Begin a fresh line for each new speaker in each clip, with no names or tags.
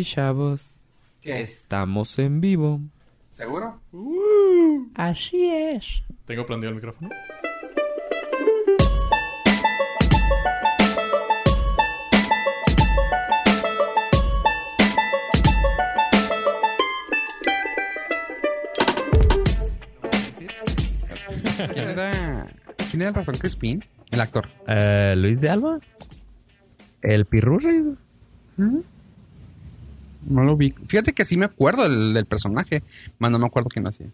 Y chavos, estamos en vivo.
¿Seguro?
Así es.
¿Tengo prendido el micrófono?
¿Quién era, ¿quién era el ratón Crispin? El actor.
Eh, Luis de Alba. El pirurri.
No lo vi. Fíjate que sí me acuerdo del, del personaje, más no me acuerdo quién lo hacía.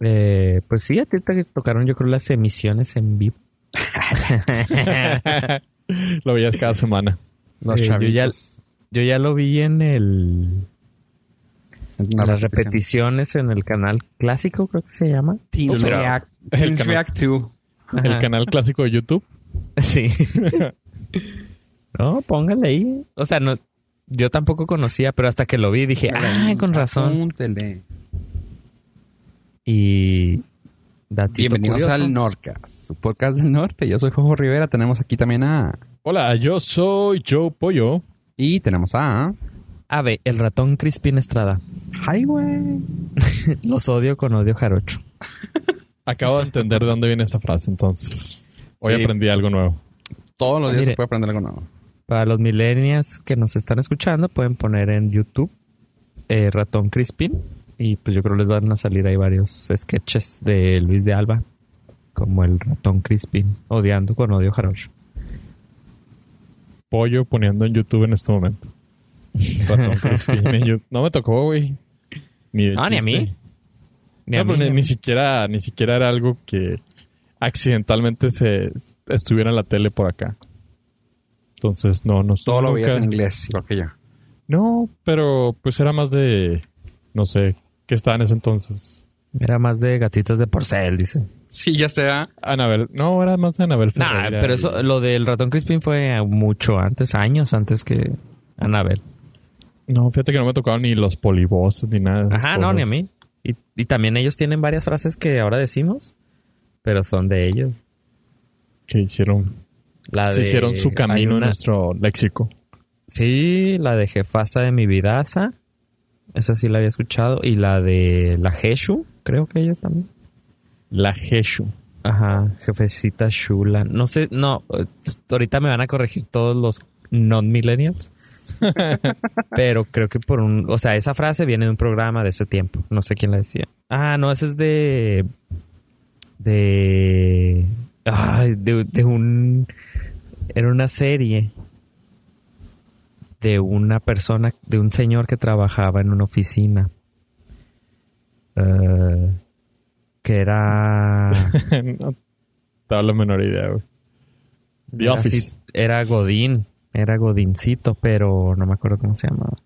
Eh, pues sí, a ti te tocaron yo creo las emisiones en vivo.
Lo veías cada semana.
Los
Eh, yo, ya, yo ya lo vi en el...
Una
las
repetición.
repeticiones en el canal clásico, creo que se llama.
Teens React,
el canal-
React 2.
El canal clásico de YouTube.
Sí. no, póngale ahí. O sea, no, yo tampoco conocía, pero hasta que lo vi dije, ah, con razón.
Apúntele.
Y
Bienvenidos
curioso.
al Nordcast, su podcast del norte. Yo soy Jojo Rivera. Tenemos aquí también a...
Hola, yo soy Joe Pollo.
Y tenemos a...
Ave, el ratón Crispin Estrada.
Highway.
Los odio con odio jarocho.
Acabo de entender de dónde viene esa frase, entonces. Hoy
Sí.
aprendí algo nuevo.
Todos los días
Mire.
se puede aprender algo nuevo.
Para los millennials que nos están escuchando, pueden poner en YouTube eh, Ratón Crispin. Y pues yo creo les van a salir ahí varios sketches de Luis de Alba. Como el ratón Crispin, odiando con odio jarocho.
Pollo poniendo en YouTube en este momento. Ratón Crispin en YouTube. No me tocó, güey. Ni de
No, ni a mí. Ni a
No,
mí,
ni,
ni mí.
siquiera, ni siquiera era algo que accidentalmente se estuviera en la tele por acá. Entonces, no, no
Todo lo veías en inglés, igual que yo.
No, pero pues era más de, no sé, ¿qué estaba en ese entonces?
Era más de gatitas de porcel, dice.
Sí, ya sea.
Anabel, no, era más de Anabel
Nah,
Ferreira
pero
y-
eso, lo del ratón Crispin fue mucho antes, años antes que Anabel.
No, fíjate que no me tocaron ni los poliboses ni nada.
Ajá, no, ni a mí. Y, y también ellos tienen varias frases que ahora decimos, pero son de ellos.
Que hicieron,
La
se
de-
hicieron su camino en nuestro léxico.
Sí, la de jefasa de mi vidaza. Esa sí la había escuchado. Y la de la Jeshu, creo que ellos también.
La Jeshu.
Ajá, jefecita Shula. No sé, no, ahorita me van a corregir todos los non-millennials. Pero creo que por un, o sea, esa frase viene de un programa de ese tiempo. No sé quién la decía. Ah, no, ese es de, de, ay, de, de un, era una serie de una persona, de un señor que trabajaba en una oficina. Eh, que era
no tengo la menor idea, güey. The
Era
Office.
así- era Godín. Era Godincito, pero no me acuerdo cómo se llamaba.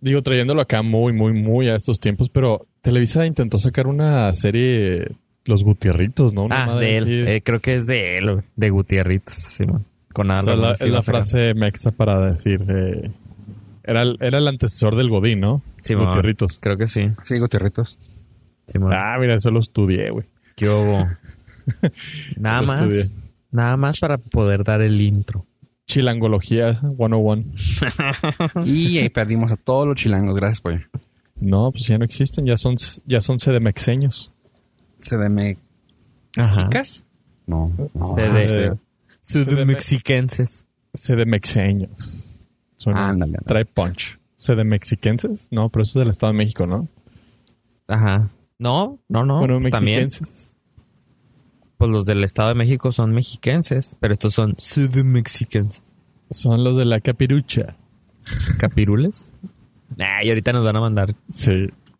Digo, trayéndolo acá muy, muy, muy a estos tiempos, pero Televisa intentó sacar una serie, Los Gutierritos, ¿no? Una
ah, de él. Eh, creo que es de él, güey, de Gutierritos, Simón. Con nada
O sea, la- es la frase mexa para decir. eh, era, el, era el antecesor del Godín, ¿no?
Simón.
Gutierritos.
Creo que sí.
Sí, Gutierritos.
Simón.
Ah, mira, eso lo estudié, güey.
¿Qué hubo? Nada
Lo
más.
estudié.
Nada más para poder dar el intro.
Chilangología 101.
Y ahí perdimos a todos los chilangos. Gracias, pollo.
No, pues ya no existen, ya son, ya son sedemexeños.
¿CDM
Ajá.
No. no.
CD. Sudmexiquenses.
Sedemexeños. Suena,
Ándale.
trae punch. Sedemexiquenses? No, pero eso es del Estado de México, ¿no?
Ajá. No, no, no.
bueno,
también.
mexiquenses.
Pues los del Estado de México son mexiquenses, pero estos son sudmexiquenses.
Son los de la capirucha.
¿Capirules? Nah, y ahorita nos van a mandar
Sí.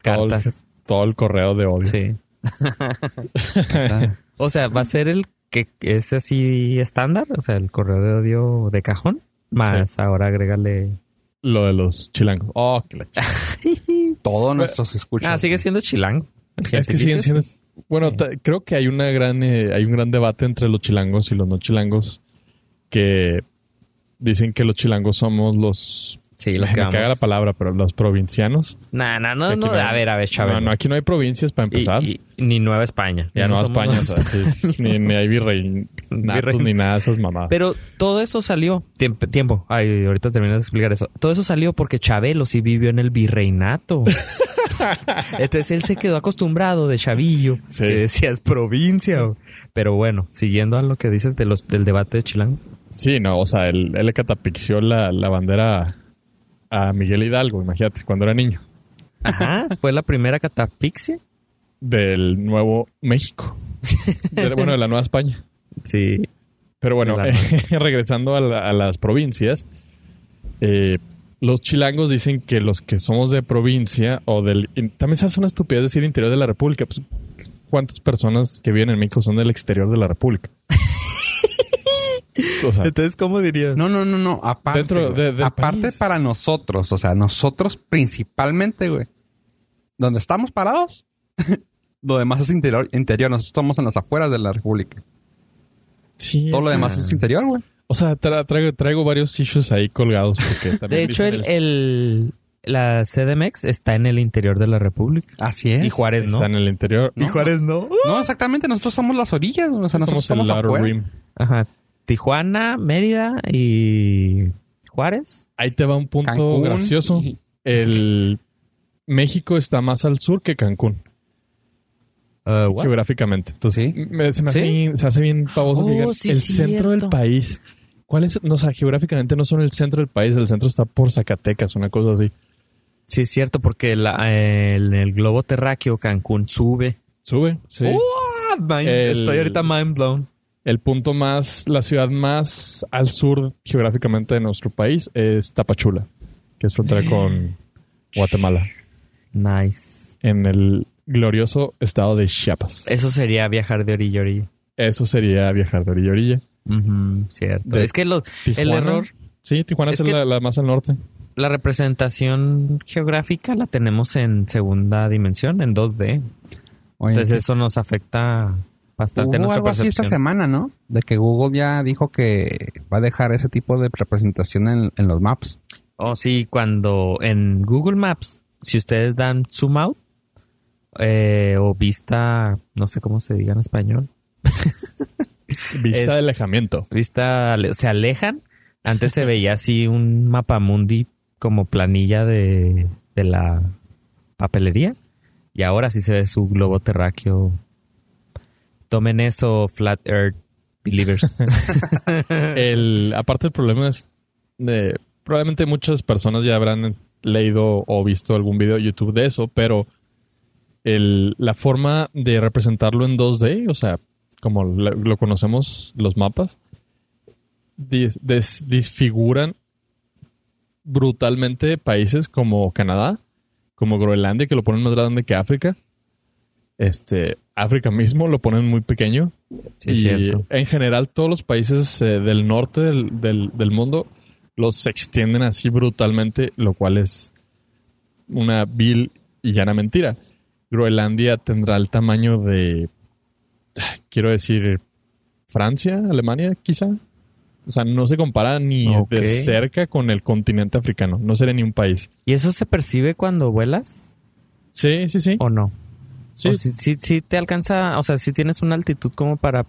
Todo el-
cartas.
Todo el, correo de odio.
Sí. o sea, va a ser el que es así estándar, o sea, el correo de odio de cajón, más ahora agrégale.
Lo de los chilangos. Oh, que la
Todos nuestros escuchas.
Ah, sigue siendo chilango.
Es que siguen siendo. Bueno,
Sí.
creo que hay una gran, eh, hay un gran debate entre los chilangos y los no chilangos que dicen que los chilangos somos los
Sí, los que
me
vamos.
caga la palabra, pero los provincianos.
Nah, nah, no, no,
no-
a ver, a ver, Chávez.
No, no, aquí no hay provincias para empezar.
y- ni Nueva España.
Ya España,
Nueva
o sea, sí, es- ni, ni hay virreinatos
Virrein-
ni nada de esas mamadas.
Pero todo eso salió. Tiempo. tiempo. Ay, ahorita terminas de explicar eso. Todo eso salió porque Chabelo sí vivió en el virreinato. Entonces él se quedó acostumbrado de chavillo.
Sí.
Que decías provincia. Pero bueno, siguiendo a lo que dices de los, del debate de Chilango.
Sí, no, o sea, él, él le catapixió la, la bandera a Miguel Hidalgo, imagínate, cuando era niño,
Ajá. Fue la primera catapixia.
del Nuevo México. De- bueno, de la Nueva España.
Sí.
Pero bueno, regresando a, la- a las provincias, eh, los chilangos dicen que los que somos de provincia o del... también se hace una estupidez decir interior de la República. Pues, ¿Cuántas personas que viven en México son del exterior de la República? o sea,
Entonces, ¿cómo dirías?
No, no, no, no. Aparte,
Dentro de-
aparte
país.
para nosotros, o sea, nosotros principalmente, güey. Donde estamos parados, lo demás es interior, interior. Nosotros estamos en las afueras de la República.
sí,
Todo lo demás es interior, güey.
O sea, tra- traigo, traigo varios issues ahí colgados. Porque también
De hecho, el, el- la CDMX está en el interior de la República.
Así es.
Y Juárez no.
Está en el interior.
No,
no.
No, exactamente. Nosotros somos las orillas. O sea, nosotros
somos el
afuera.
rim.
Ajá. Tijuana, Mérida y Juárez.
Ahí te va un punto
Cancún.
gracioso. El México está más al sur que Cancún, geográficamente. Entonces,
¿Sí?
me- se me hace,
¿Sí?
bien, se hace bien pavoso
Oh, sí,
el
cierto.
centro del país. ¿Cuál es? No, o sea, geográficamente no son el centro del país, el centro está por Zacatecas, una cosa así.
Sí, es cierto, porque la- en el globo terráqueo Cancún sube.
Sube, sí.
¡Uah! Mind-
El-
Estoy ahorita mind blown.
El punto más, la ciudad más al sur geográficamente de nuestro país es Tapachula, que es frontera con Guatemala,
Nice.
en el glorioso estado de Chiapas.
Eso sería viajar de orilla a orilla.
Eso sería viajar de orilla a orilla.
Cierto.
De
es que lo- el error,
Sí, Tijuana
Es
la, la más al norte.
la representación geográfica la tenemos en segunda dimensión, en 2D.
Oye,
Entonces eso nos afecta bastante
Hubo algo así esta semana, ¿no? De que Google ya dijo que va a dejar ese tipo de representación en, en los maps.
Oh, sí, cuando en Google Maps, si ustedes dan zoom out eh, o vista, no sé cómo se diga en español,
Vista
Es-
de alejamiento.
vista, se alejan. Antes se veía así un mapamundi como planilla de, de la papelería y ahora sí se ve su globo terráqueo. Tomen eso, Flat Earth Believers.
El, aparte el problema es de, probablemente muchas personas ya habrán leído o visto algún video de YouTube de eso, pero el, la forma de representarlo en 2D, o sea, como lo, lo conocemos los mapas, dis- des- disfiguran brutalmente países como Canadá, como Groenlandia, que lo ponen más grande que África. Este, África mismo lo ponen muy pequeño.
Sí,
y
cierto.
en general todos los países eh, del norte del, del- del mundo los extienden así brutalmente, lo cual es una vil y llana mentira. Groenlandia tendrá el tamaño de, ah, quiero decir, Francia, Alemania, quizá. O sea, no se compara ni de cerca con el continente africano. No sería ni un país.
¿Y eso se percibe cuando vuelas
Sí, sí, sí.
o no?
Sí,
O si, si- si te alcanza, o sea, si tienes una altitud como para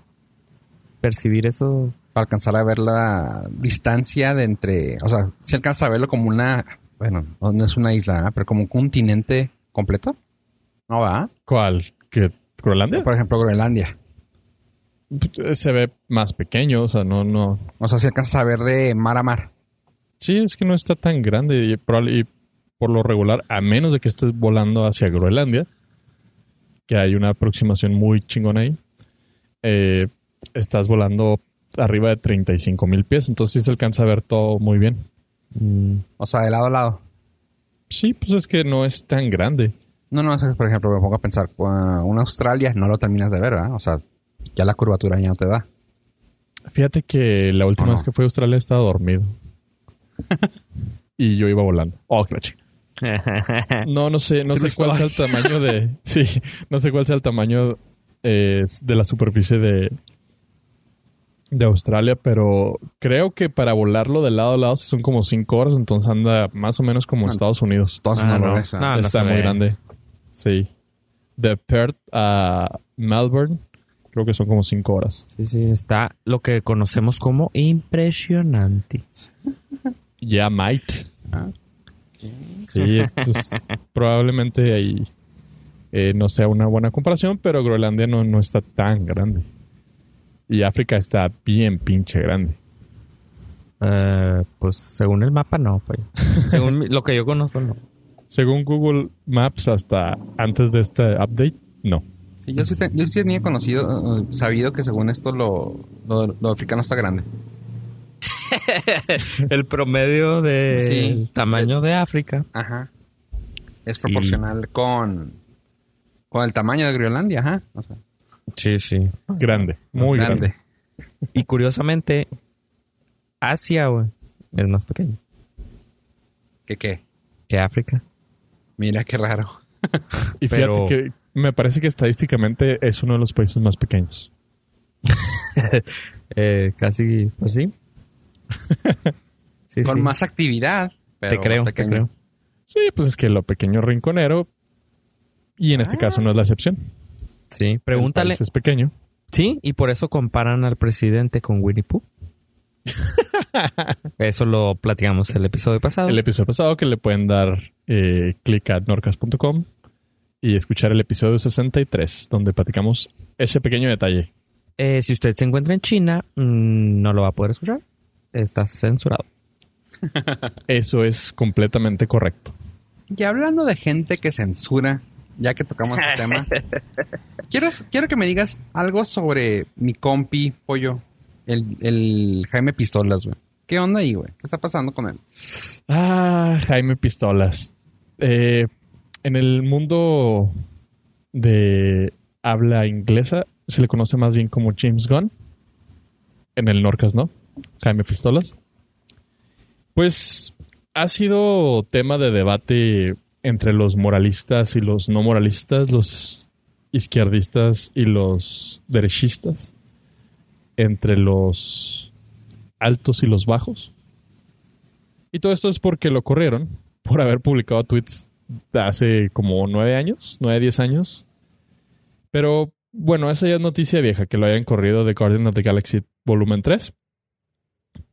percibir eso.
Para alcanzar a ver la distancia de entre... O sea, si alcanza a verlo como una... Bueno, no es una isla, ¿ah? pero como un continente completo. ¿No va?
¿Cuál? ¿Qué? ¿Groenlandia?
Por ejemplo, Groenlandia.
Se ve más pequeño, o sea, no, no.
O sea, si alcanzas a ver de mar a mar.
Sí, es que no está tan grande y, y por lo regular, a menos de que estés volando hacia Groenlandia, que hay una aproximación muy chingona ahí, eh, estás volando arriba de 35 mil pies, entonces sí se alcanza a ver todo muy bien.
mm,
O sea, de lado a lado.
Sí, pues es que no es tan grande.
No, no, es que, por ejemplo, me pongo a pensar, uh, una Australia no lo terminas de ver, ¿verdad? O sea, ya la curvatura ya no te da.
Fíjate que la última vez que fui a Australia estaba dormido. y yo iba volando. Oh, la chica. No, no sé, no sé cuál sea el tamaño de. Sí, no sé cuál sea el tamaño eh, de la superficie de de Australia, pero creo que para volarlo de lado a lado son como cinco horas, entonces anda más o menos como
Ah,
Estados Unidos.
Ah,
no, lo
no.
¿eh?
No.
Está muy
ve.
grande. Sí. De Perth a Melbourne, creo que son como cinco horas.
Sí, sí, está lo que conocemos como impresionante.
Ya might.
Ah.
Sí, entonces, probablemente ahí eh, no sea una buena comparación, pero Groenlandia no, no está tan grande. Y África está bien pinche grande.
Eh, pues según el mapa no, pues. Según lo que yo conozco no.
Según Google Maps, hasta antes de este update, no.
Sí, yo, sí te- yo sí tenía conocido, eh, sabido que según esto lo, lo, lo africano está grande.
El promedio de
Sí.
tamaño de África.
Ajá. Es
Sí.
proporcional con, con el tamaño de Groenlandia, ajá. O sea,
Sí, sí.
Grande, muy grande.
Y curiosamente, Asia, güey, es más pequeño
¿Qué qué?
que África.
Mira qué raro.
Y fíjate
Pero-
que me parece que estadísticamente es uno de los países más pequeños.
Eh, casi, pues sí. Sí,
con
sí.
más actividad. Pero
te creo, te creo.
Sí, pues es que lo pequeño rinconero, y en este caso no es la excepción.
Sí,
El
pregúntale.
país es pequeño.
Sí, y por eso comparan al presidente con Winnie Pooh. Eso lo platicamos el episodio pasado.
El episodio pasado que le pueden dar eh, clic a norcas.com y escuchar el episodio 63, donde platicamos ese pequeño detalle.
Eh, si usted se encuentra en China, mm, no lo va a poder escuchar. Está censurado.
Eso es completamente correcto.
Y hablando de gente que censura, ya que tocamos el tema, quiero, quiero que me digas algo sobre mi compi, pollo, el, el Jaime Pistolas, güey. ¿Qué onda ahí, güey? ¿Qué está pasando con él?
Ah, Jaime Pistolas. Eh, en el mundo de habla inglesa se le conoce más bien como James Gunn. En el Norcas, ¿no? Jaime Pistolas. Pues ha sido tema de debate entre los moralistas y los no moralistas, los izquierdistas y los derechistas, entre los altos y los bajos. Y todo esto es porque lo corrieron por haber publicado tweets hace como nueve años, nueve, diez años. Pero bueno, esa ya es noticia vieja, que lo hayan corrido de Guardian of the Galaxy Volumen 3.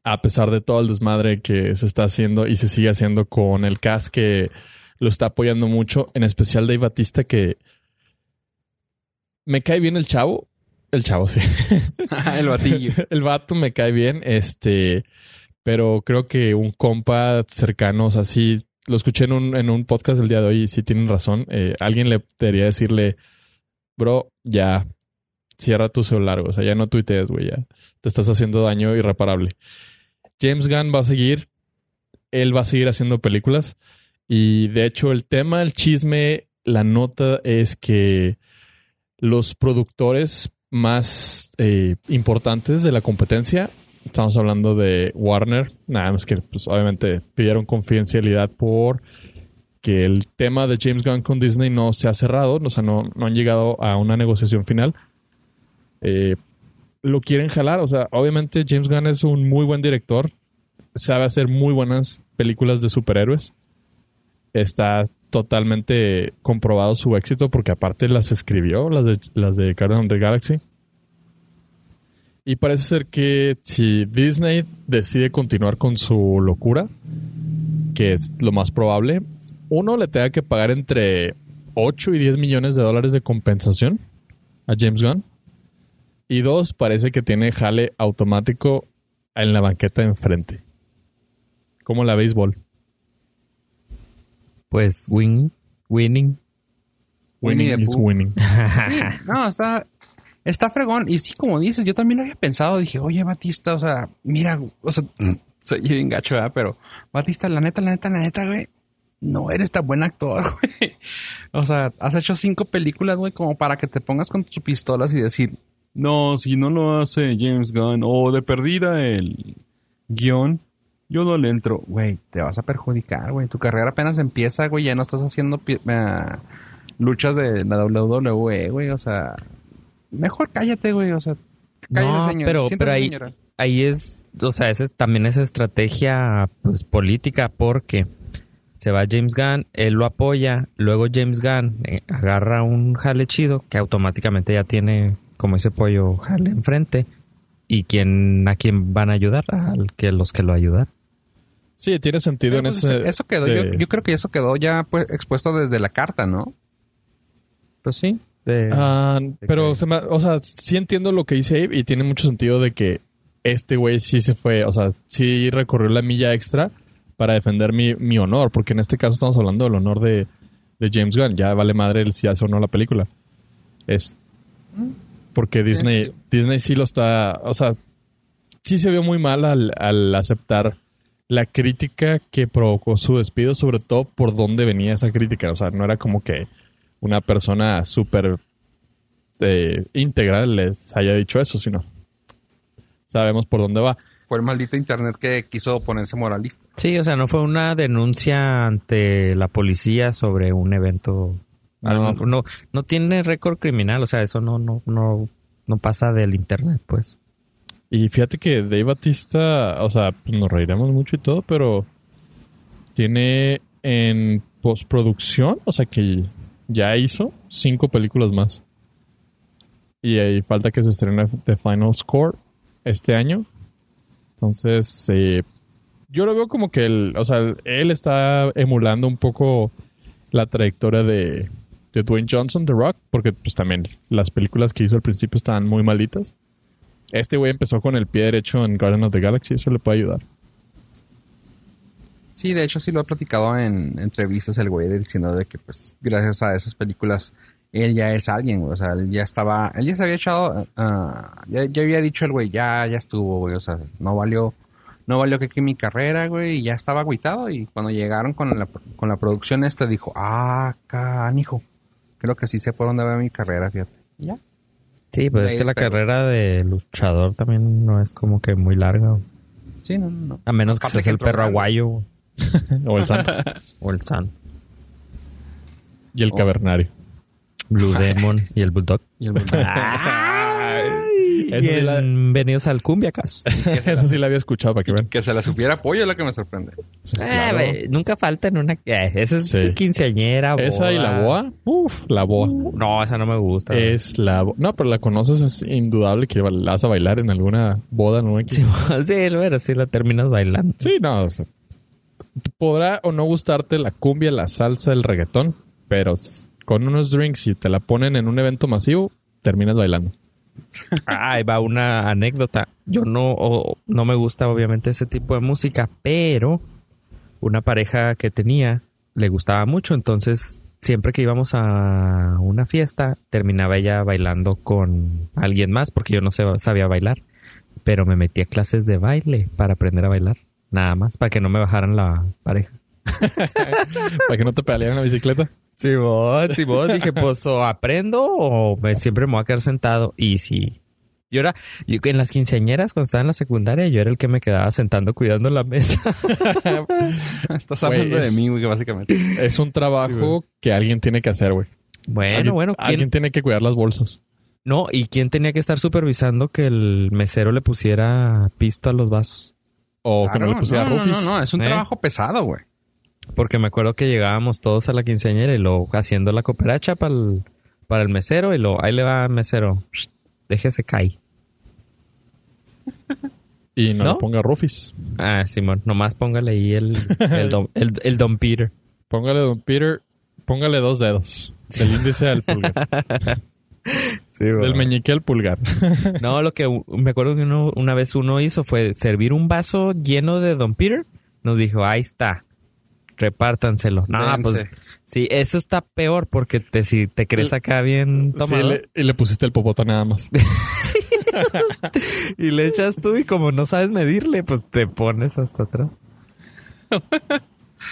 A pesar de todo el desmadre que se está haciendo y se sigue haciendo con el cast que lo está apoyando mucho, en especial Dave Batista, que me cae bien el chavo. El chavo, sí.
el batillo.
el vato me cae bien, este, pero creo que un compa cercano, o sea, sí, lo escuché en un, en un podcast el día de hoy y sí tienen razón. Eh, alguien le debería decirle, bro, ya, cierra tu celular, o sea, ya no tuitees, güey, ya te estás haciendo daño irreparable. James Gunn va a seguir, él va a seguir haciendo películas y de hecho el tema, el chisme, la nota es que los productores más eh, importantes de la competencia. Estamos hablando de Warner. Nada más que, pues, obviamente, pidieron confidencialidad por que el tema de James Gunn con Disney no se ha cerrado. O sea, no, no han llegado a una negociación final. Eh, lo quieren jalar. O sea, obviamente James Gunn es un muy buen director. Sabe hacer muy buenas películas de superhéroes. Está totalmente comprobado su éxito porque aparte las escribió, las de, las de Guardians of Galaxy. Y parece ser que si Disney decide continuar con su locura, que es lo más probable, uno le tenga que pagar entre 8 y 10 millones de dólares de compensación a James Gunn. Y dos, parece que tiene jale automático en la banqueta de enfrente. Como la béisbol.
Pues win, winning.
Winning
the
is winning.
Sí, no, está, está fregón. Y sí, como dices, yo también lo había pensado. Dije, oye, Batista, o sea, mira, o sea, soy bien gacho, ¿verdad? Pero, Batista, la neta, la neta, la neta, güey, no eres tan buen actor, güey. O sea, has hecho cinco películas, güey, como para que te pongas con tus pistolas y decir, no, si no lo hace James Gunn o de perdida el guion, yo no le entro. Güey, te vas a perjudicar, güey. Tu carrera apenas empieza, güey, ya no estás haciendo ah, luchas de la WWE, güey. O sea, mejor cállate, güey. O sea, cállese,
No,
señor.
pero- pero ahí-
señora.
ahí es, o sea, esa es, también es estrategia pues, política porque se va James Gunn, él lo apoya, luego James Gunn eh, agarra un jale chido que automáticamente ya tiene como ese pollo jale enfrente y quién a quién van a ayudar al que los que lo ayudan.
Sí, tiene sentido
Pero,
en
pues,
ese.
eso quedó,
de-
yo, yo creo que eso quedó ya pues, expuesto desde la carta, ¿no?
Pues sí. de-
Ah, pero,
que-
se me- o sea, sí entiendo lo que dice Abe y tiene mucho sentido de que este güey sí se fue, o sea, sí recorrió la milla extra para defender mi, mi honor, porque en este caso estamos hablando del honor de, de James Gunn. Ya vale madre el si hace o no la película. Es porque Disney, Disney sí lo está, o sea, sí se vio muy mal al, al aceptar la crítica que provocó su despido, sobre todo por dónde venía esa crítica. O sea, no era como que una persona súper eh, íntegra les haya dicho eso, sino sabemos por dónde va.
Fue el maldito internet que quiso ponerse moralista.
Sí, o sea, no fue una denuncia ante la policía sobre un evento.
No.
No, no, no tiene récord criminal, o sea, eso no, no, no, no pasa del internet, pues.
Y fíjate que Dave Batista, o sea, pues nos reiremos mucho y todo, pero tiene en postproducción, o sea que ya hizo cinco películas más. Y ahí falta que se estrene The Final Score este año. Entonces, eh, yo lo veo como que él, o sea, él está emulando un poco la trayectoria de, de Dwayne Johnson, The Rock, porque pues también las películas que hizo al principio estaban muy malitas. Este güey empezó con el pie derecho en Guardian of the Galaxy, eso le puede ayudar.
Sí, de hecho sí lo he platicado en entrevistas el güey diciendo de que pues gracias a esas películas él ya es alguien, güey. O sea, él ya estaba, él ya se había echado, ah, ya, ya había dicho el güey, ya, ya estuvo, güey. O sea, no valió, no valió que, que mi carrera, güey, y ya estaba agüitado. Y cuando llegaron con la, con la producción esta, dijo, ah, canijo, creo que sí sé por dónde va mi carrera, fíjate. Ya.
Sí, pues
De
es que la carrera de luchador también no es como que muy larga.
Sí, no, no, no.
A menos que seas el perro aguayo
o el santo.
o el san.
y el
Oh.
cavernario.
Blue Demon y el Bulldog.
Y el
la-
Bienvenidos al Cumbia Cast.
Esa sí la había escuchado para que vean.
que se la supiera apoyo es lo que me sorprende.
Sí,
Eh,
claro.
nunca falta en una... Eh, esa es
Sí.
quinceañera,
Esa y la boa. Uf, la boa.
No, esa no me gusta.
Es la bo- No, pero la conoces, es indudable que la vas a bailar en alguna boda, ¿no?
Sí, sí, bueno, sí la terminas bailando.
Sí, no. o sea, podrá o no gustarte la cumbia, la salsa, el reggaetón, pero con unos drinks y te la ponen en un evento masivo, terminas bailando.
Ah, Ahí va una anécdota. Yo no, no me gusta obviamente ese tipo de música, pero una pareja que tenía le gustaba mucho, entonces siempre que íbamos a una fiesta terminaba ella bailando con alguien más porque yo no sabía bailar, pero me metí a clases de baile para aprender a bailar, nada más, para que no me bajaran la pareja.
Para que no te pedalean la bicicleta.
Simón, Simón, dije, pues o aprendo o me- siempre me voy a quedar sentado. Y sí. Yo era, yo, en las quinceañeras, cuando estaba en la secundaria, yo era el que me quedaba sentando cuidando la mesa.
Estás hablando de mí, güey, básicamente.
Es un
Sí,
trabajo que alguien tiene que hacer, güey.
Bueno,
Alguien-
bueno, ¿quién?
Alguien tiene que cuidar las bolsas.
No, ¿y quién tenía que estar supervisando que el mesero le pusiera pisto a los vasos?
O que no le pusiera
no, no, no, no, es un
¿Eh?
trabajo pesado, güey.
Porque me acuerdo que llegábamos todos a la quinceañera y luego haciendo la cooperacha para el, para el mesero y lo ahí le va mesero. Déjese caer.
Y no,
¿No?
le ponga rufis.
Ah, Simón, nomás póngale ahí el, el, don, el, el Don Peter.
Póngale, don Peter, póngale dos dedos. Del índice al pulgar.
Sí,
Del meñique al pulgar.
No, lo que me acuerdo que uno, una vez uno hizo fue servir un vaso lleno de Don Peter. Nos dijo, ahí está, repártanselo. No,
Dense.
pues sí, eso está peor porque te, si te crees acá bien
Sí,
tomado
le- y le pusiste el popota nada más.
y le echas tú y como no sabes medirle, pues te pones hasta atrás.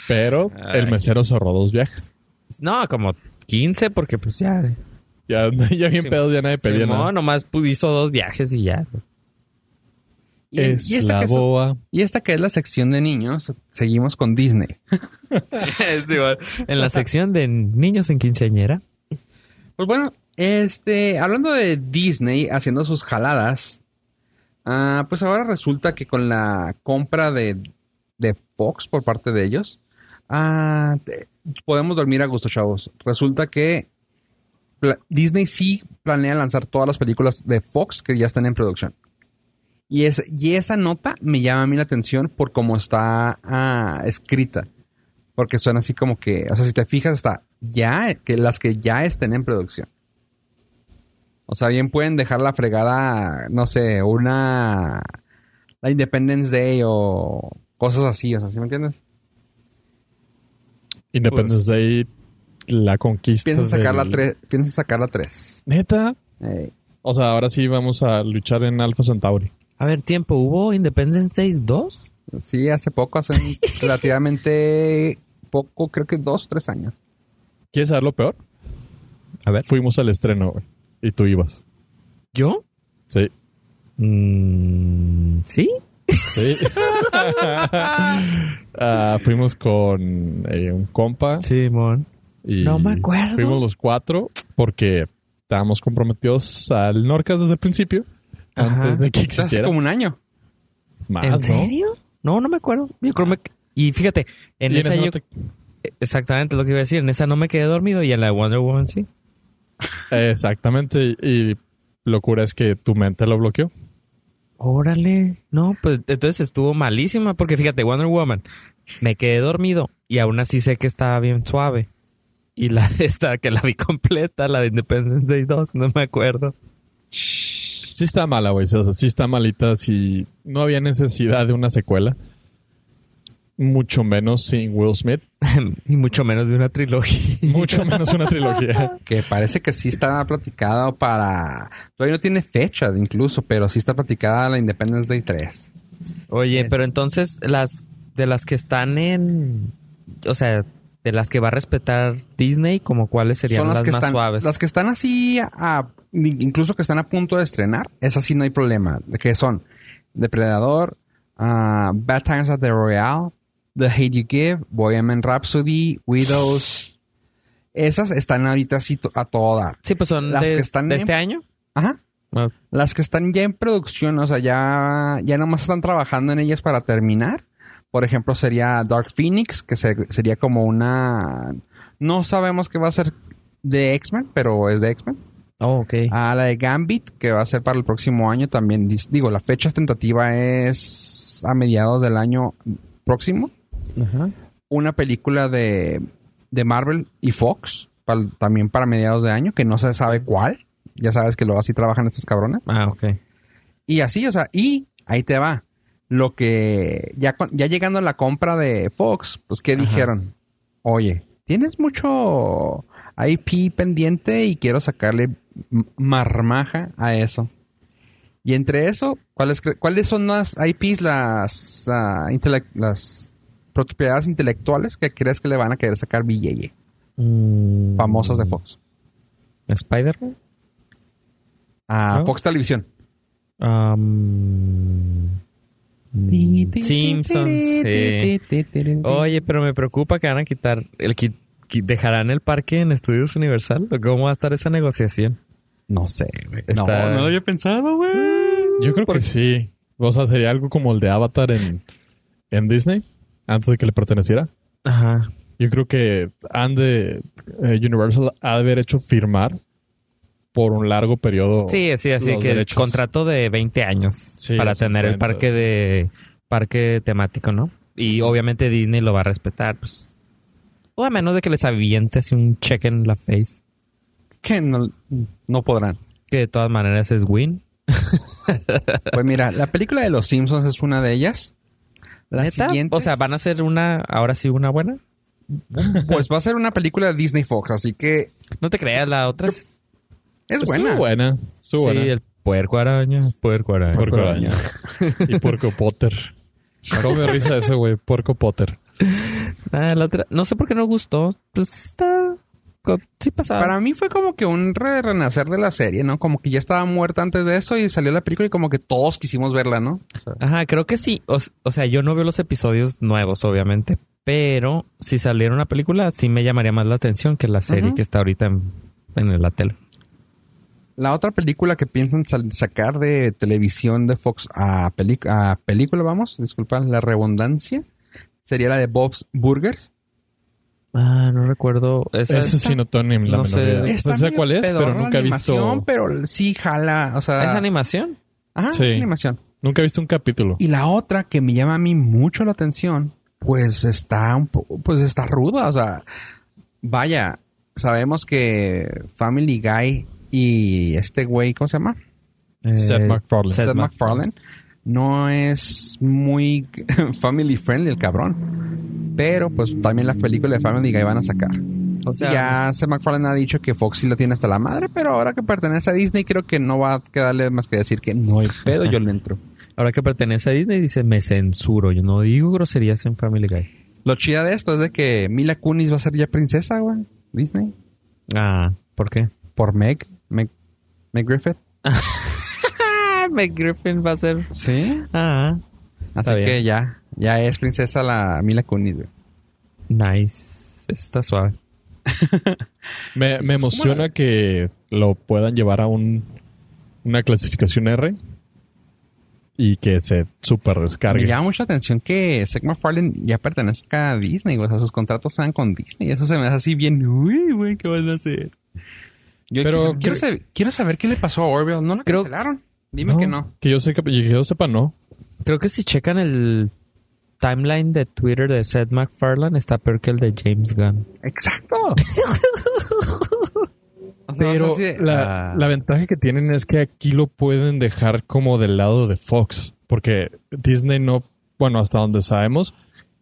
Pero
Ay.
el mesero cerró dos viajes.
No, como 15 porque pues ya...
Ya, ya bien
Sí,
pedos, ya nadie pedía
no,
nada.
nomás hizo dos viajes y ya.
Y,
Es
y esta
la
que es-
boa.
y esta que es la sección de niños, seguimos con Disney.
Sí, bueno, en la sección de niños en quinceañera.
Pues bueno, este, hablando de Disney haciendo sus jaladas, Ah, pues ahora resulta que con la compra de, de Fox por parte de ellos, ah, te- podemos dormir a gusto, chavos. Resulta que Disney sí planea lanzar todas las películas de Fox que ya están en producción. Y, es, y esa nota me llama a mí la atención por cómo está ah, escrita. Porque suena así como que, o sea, si te fijas, está ya, que las que ya estén en producción. O sea, bien pueden dejar la fregada, no sé, una. La Independence Day o cosas así, o sea, ¿sí me entiendes?
Independence
Pues-
Day, la conquista.
Piensan sacar la
del-
3. Piensan sacar la 3.
Neta. O sea, ahora sí vamos a luchar en Alpha Centauri.
A ver, tiempo, ¿hubo Independence Day 2?
sí, hace poco, hace relativamente poco, creo que dos o tres años.
¿Quieres saber lo peor?
A ver.
Fuimos al estreno, güey. Y tú ibas.
¿Yo?
Sí.
Mm, ¿Sí?
Sí. Ah, fuimos con eh, un compa.
Simón.
Y
No me acuerdo.
Fuimos los cuatro porque estábamos comprometidos al Norcas desde el principio.
Ajá.
Antes de que
hace como un año.
Más,
¿En
¿no?
serio? No, no me acuerdo. Yo creo que... Y fíjate, en
Y en
esa yo...
no te-
Exactamente lo que iba a decir. En esa no me quedé dormido y en la de Wonder Woman sí.
Exactamente. Y locura es que tu mente lo bloqueó.
Órale. No, pues entonces estuvo malísima porque fíjate, Wonder Woman, me quedé dormido y aún así sé que estaba bien suave. Y la de esta que la vi completa, la de Independence Day 2, no me acuerdo.
Sí está mala, güey. O sea, sí está malita. Si no había necesidad de una secuela. Mucho menos sin Will Smith.
y mucho menos de una trilogía.
Mucho menos una trilogía.
Que parece que sí está platicada para. Todavía no tiene fecha incluso, pero sí está platicada la Independence Day 3.
Oye,
Es-
pero entonces las de las que están en, o sea, de las que va a respetar Disney, como cuáles serían las,
que
más
están,
suaves.
Las que están así, a- incluso que están a punto de estrenar, esas sí no hay problema. Que son Depredador, ah, Bad Times at the Royale, The Hate You Give, Bohemian Rhapsody, Widows. Esas están ahorita así a todo dar.
Sí, pues son
las
de,
que están
de
en-
este año.
Ajá.
Ah,
Las que están ya en producción, o sea, ya, ya nomás están trabajando en ellas para terminar. Por ejemplo, sería Dark Phoenix, que se- sería como una... No sabemos qué va a ser de X-Men, pero es de X-Men.
Oh, ok.
A la de Gambit, que va a ser para el próximo año también. Digo, la fecha tentativa es a mediados del año próximo.
Ajá.
Una película de, de Marvel y Fox, también para mediados de año, que no se sabe cuál. Ya sabes que luego así trabajan estos cabrones.
Ah, ok.
Y así, o sea, y ahí te va. Lo que ya, ya llegando a la compra de Fox, pues ¿qué
Ajá.
dijeron? Oye, tienes mucho IP pendiente y quiero sacarle marmaja a eso. Y entre eso, ¿cuáles, ¿cuáles son las IPs, las, intele- las propiedades intelectuales que crees que le van a querer sacar billete?
Mm,
Famosas de Fox.
¿Spider-Man?
A
¿No?
Fox Televisión.
Um, Simpsons. sí. Oye, pero me preocupa que van a quitar el qui- dejarán el parque en Estudios Universal. ¿O ¿Cómo va a estar esa negociación?
No sé, güey.
Está-
No, no lo había pensado, güey.
Yo creo que sí. O sea, sería algo como el de Avatar en, en Disney. Antes de que le perteneciera.
Ajá.
Yo creo que han de eh, Universal ha de haber hecho firmar por un largo periodo.
Sí, sí, así que
derechos.
contrato de 20 años
Sí,
para tener el parque de parque temático, ¿no? Y obviamente Disney lo va a respetar, pues. O a menos de que les aviente así un check en la face.
Que no, no podrán.
Que de todas maneras es win.
Pues mira, la película de Los Simpsons es una de ellas. La
¿Neta?
siguiente,
O sea, van a ser una, ahora sí una buena.
pues va a ser una película de Disney Fox, así que
No te creas, la otra es...
es
Estuvo
buena.
buena. Estuvo
Sí,
buena.
el puerco araña, puerco araña.
Puerco araña. y Puerco Potter. ¿Cómo me risa ese, güey? Puerco Potter.
Ah, la otra, no sé por qué no gustó. Pues está... Sí pasaba.
Para mí fue como que un re- renacer de la serie, ¿no? Como que ya estaba muerta antes de eso y salió la película y como que todos quisimos verla, ¿no? O sea,
Ajá, creo que sí. O, o sea, yo no veo los episodios nuevos, obviamente. Pero si saliera una película, sí me llamaría más la atención que la serie que está ahorita en, en la tele.
La otra película que piensan sacar de televisión de Fox a, película, vamos, disculpan la redundancia, sería la de Bob's Burgers.
Ah, no recuerdo. Esa
Ese
es,
sí no tengo ni la
No sé.
Está
No sé
medio
cuál es, pero nunca he
animación,
visto...
Pero sí jala, o sea...
¿Es animación?
Ajá,
Sí.
es animación.
Nunca he visto un capítulo.
Y la otra que me llama a mí mucho la atención, pues está un poco, pues está ruda, o sea, vaya, sabemos que Family Guy y este güey, ¿cómo se llama?
Seth
Eh,
MacFarlane.
Seth
Seth
MacFarlane.
No es muy family friendly el cabrón. Pero pues también la película de Family Guy van a sacar.
O sea,
ya Seth MacFarlane ha dicho que Fox sí la tiene hasta la madre, pero ahora que pertenece a Disney creo que no va a quedarle más que decir que no hay pedo, yo le entro.
ahora que pertenece a Disney, dice, me censuro. Yo no digo groserías en Family Guy.
Lo chida de esto es de que Mila Kunis va a ser ya princesa, güey. Disney.
Ah, ¿por qué?
Por Meg. Meg, Meg Griffith.
Ah, Meg Griffin va a ser...
Sí.
Ah,
Así
bien.
que ya. Ya es princesa la Mila Kunis, güey.
nice. Está suave.
Me, me emociona que lo puedan llevar a un, una clasificación R y que se super
Me
descargue.
llama mucha atención que Seth MacFarlane ya pertenezca a Disney, güey. O sea, sus contratos sean con Disney. Eso se me hace así bien. Uy, güey, ¿qué van a hacer? Yo
Pero
quiero, quiero saber, quiero saber qué le pasó a Orville. ¿No lo
Creo-
cancelaron? Dime que no.
Que yo, sé que, yo sepa, no.
Creo que si checan el timeline de Twitter de Seth MacFarlane, está peor que el de James Gunn.
Exacto. O sea,
Pero
o sea,
la,
ah,
la ventaja que tienen es que aquí lo pueden dejar como del lado de Fox. Porque Disney no, bueno, hasta donde sabemos,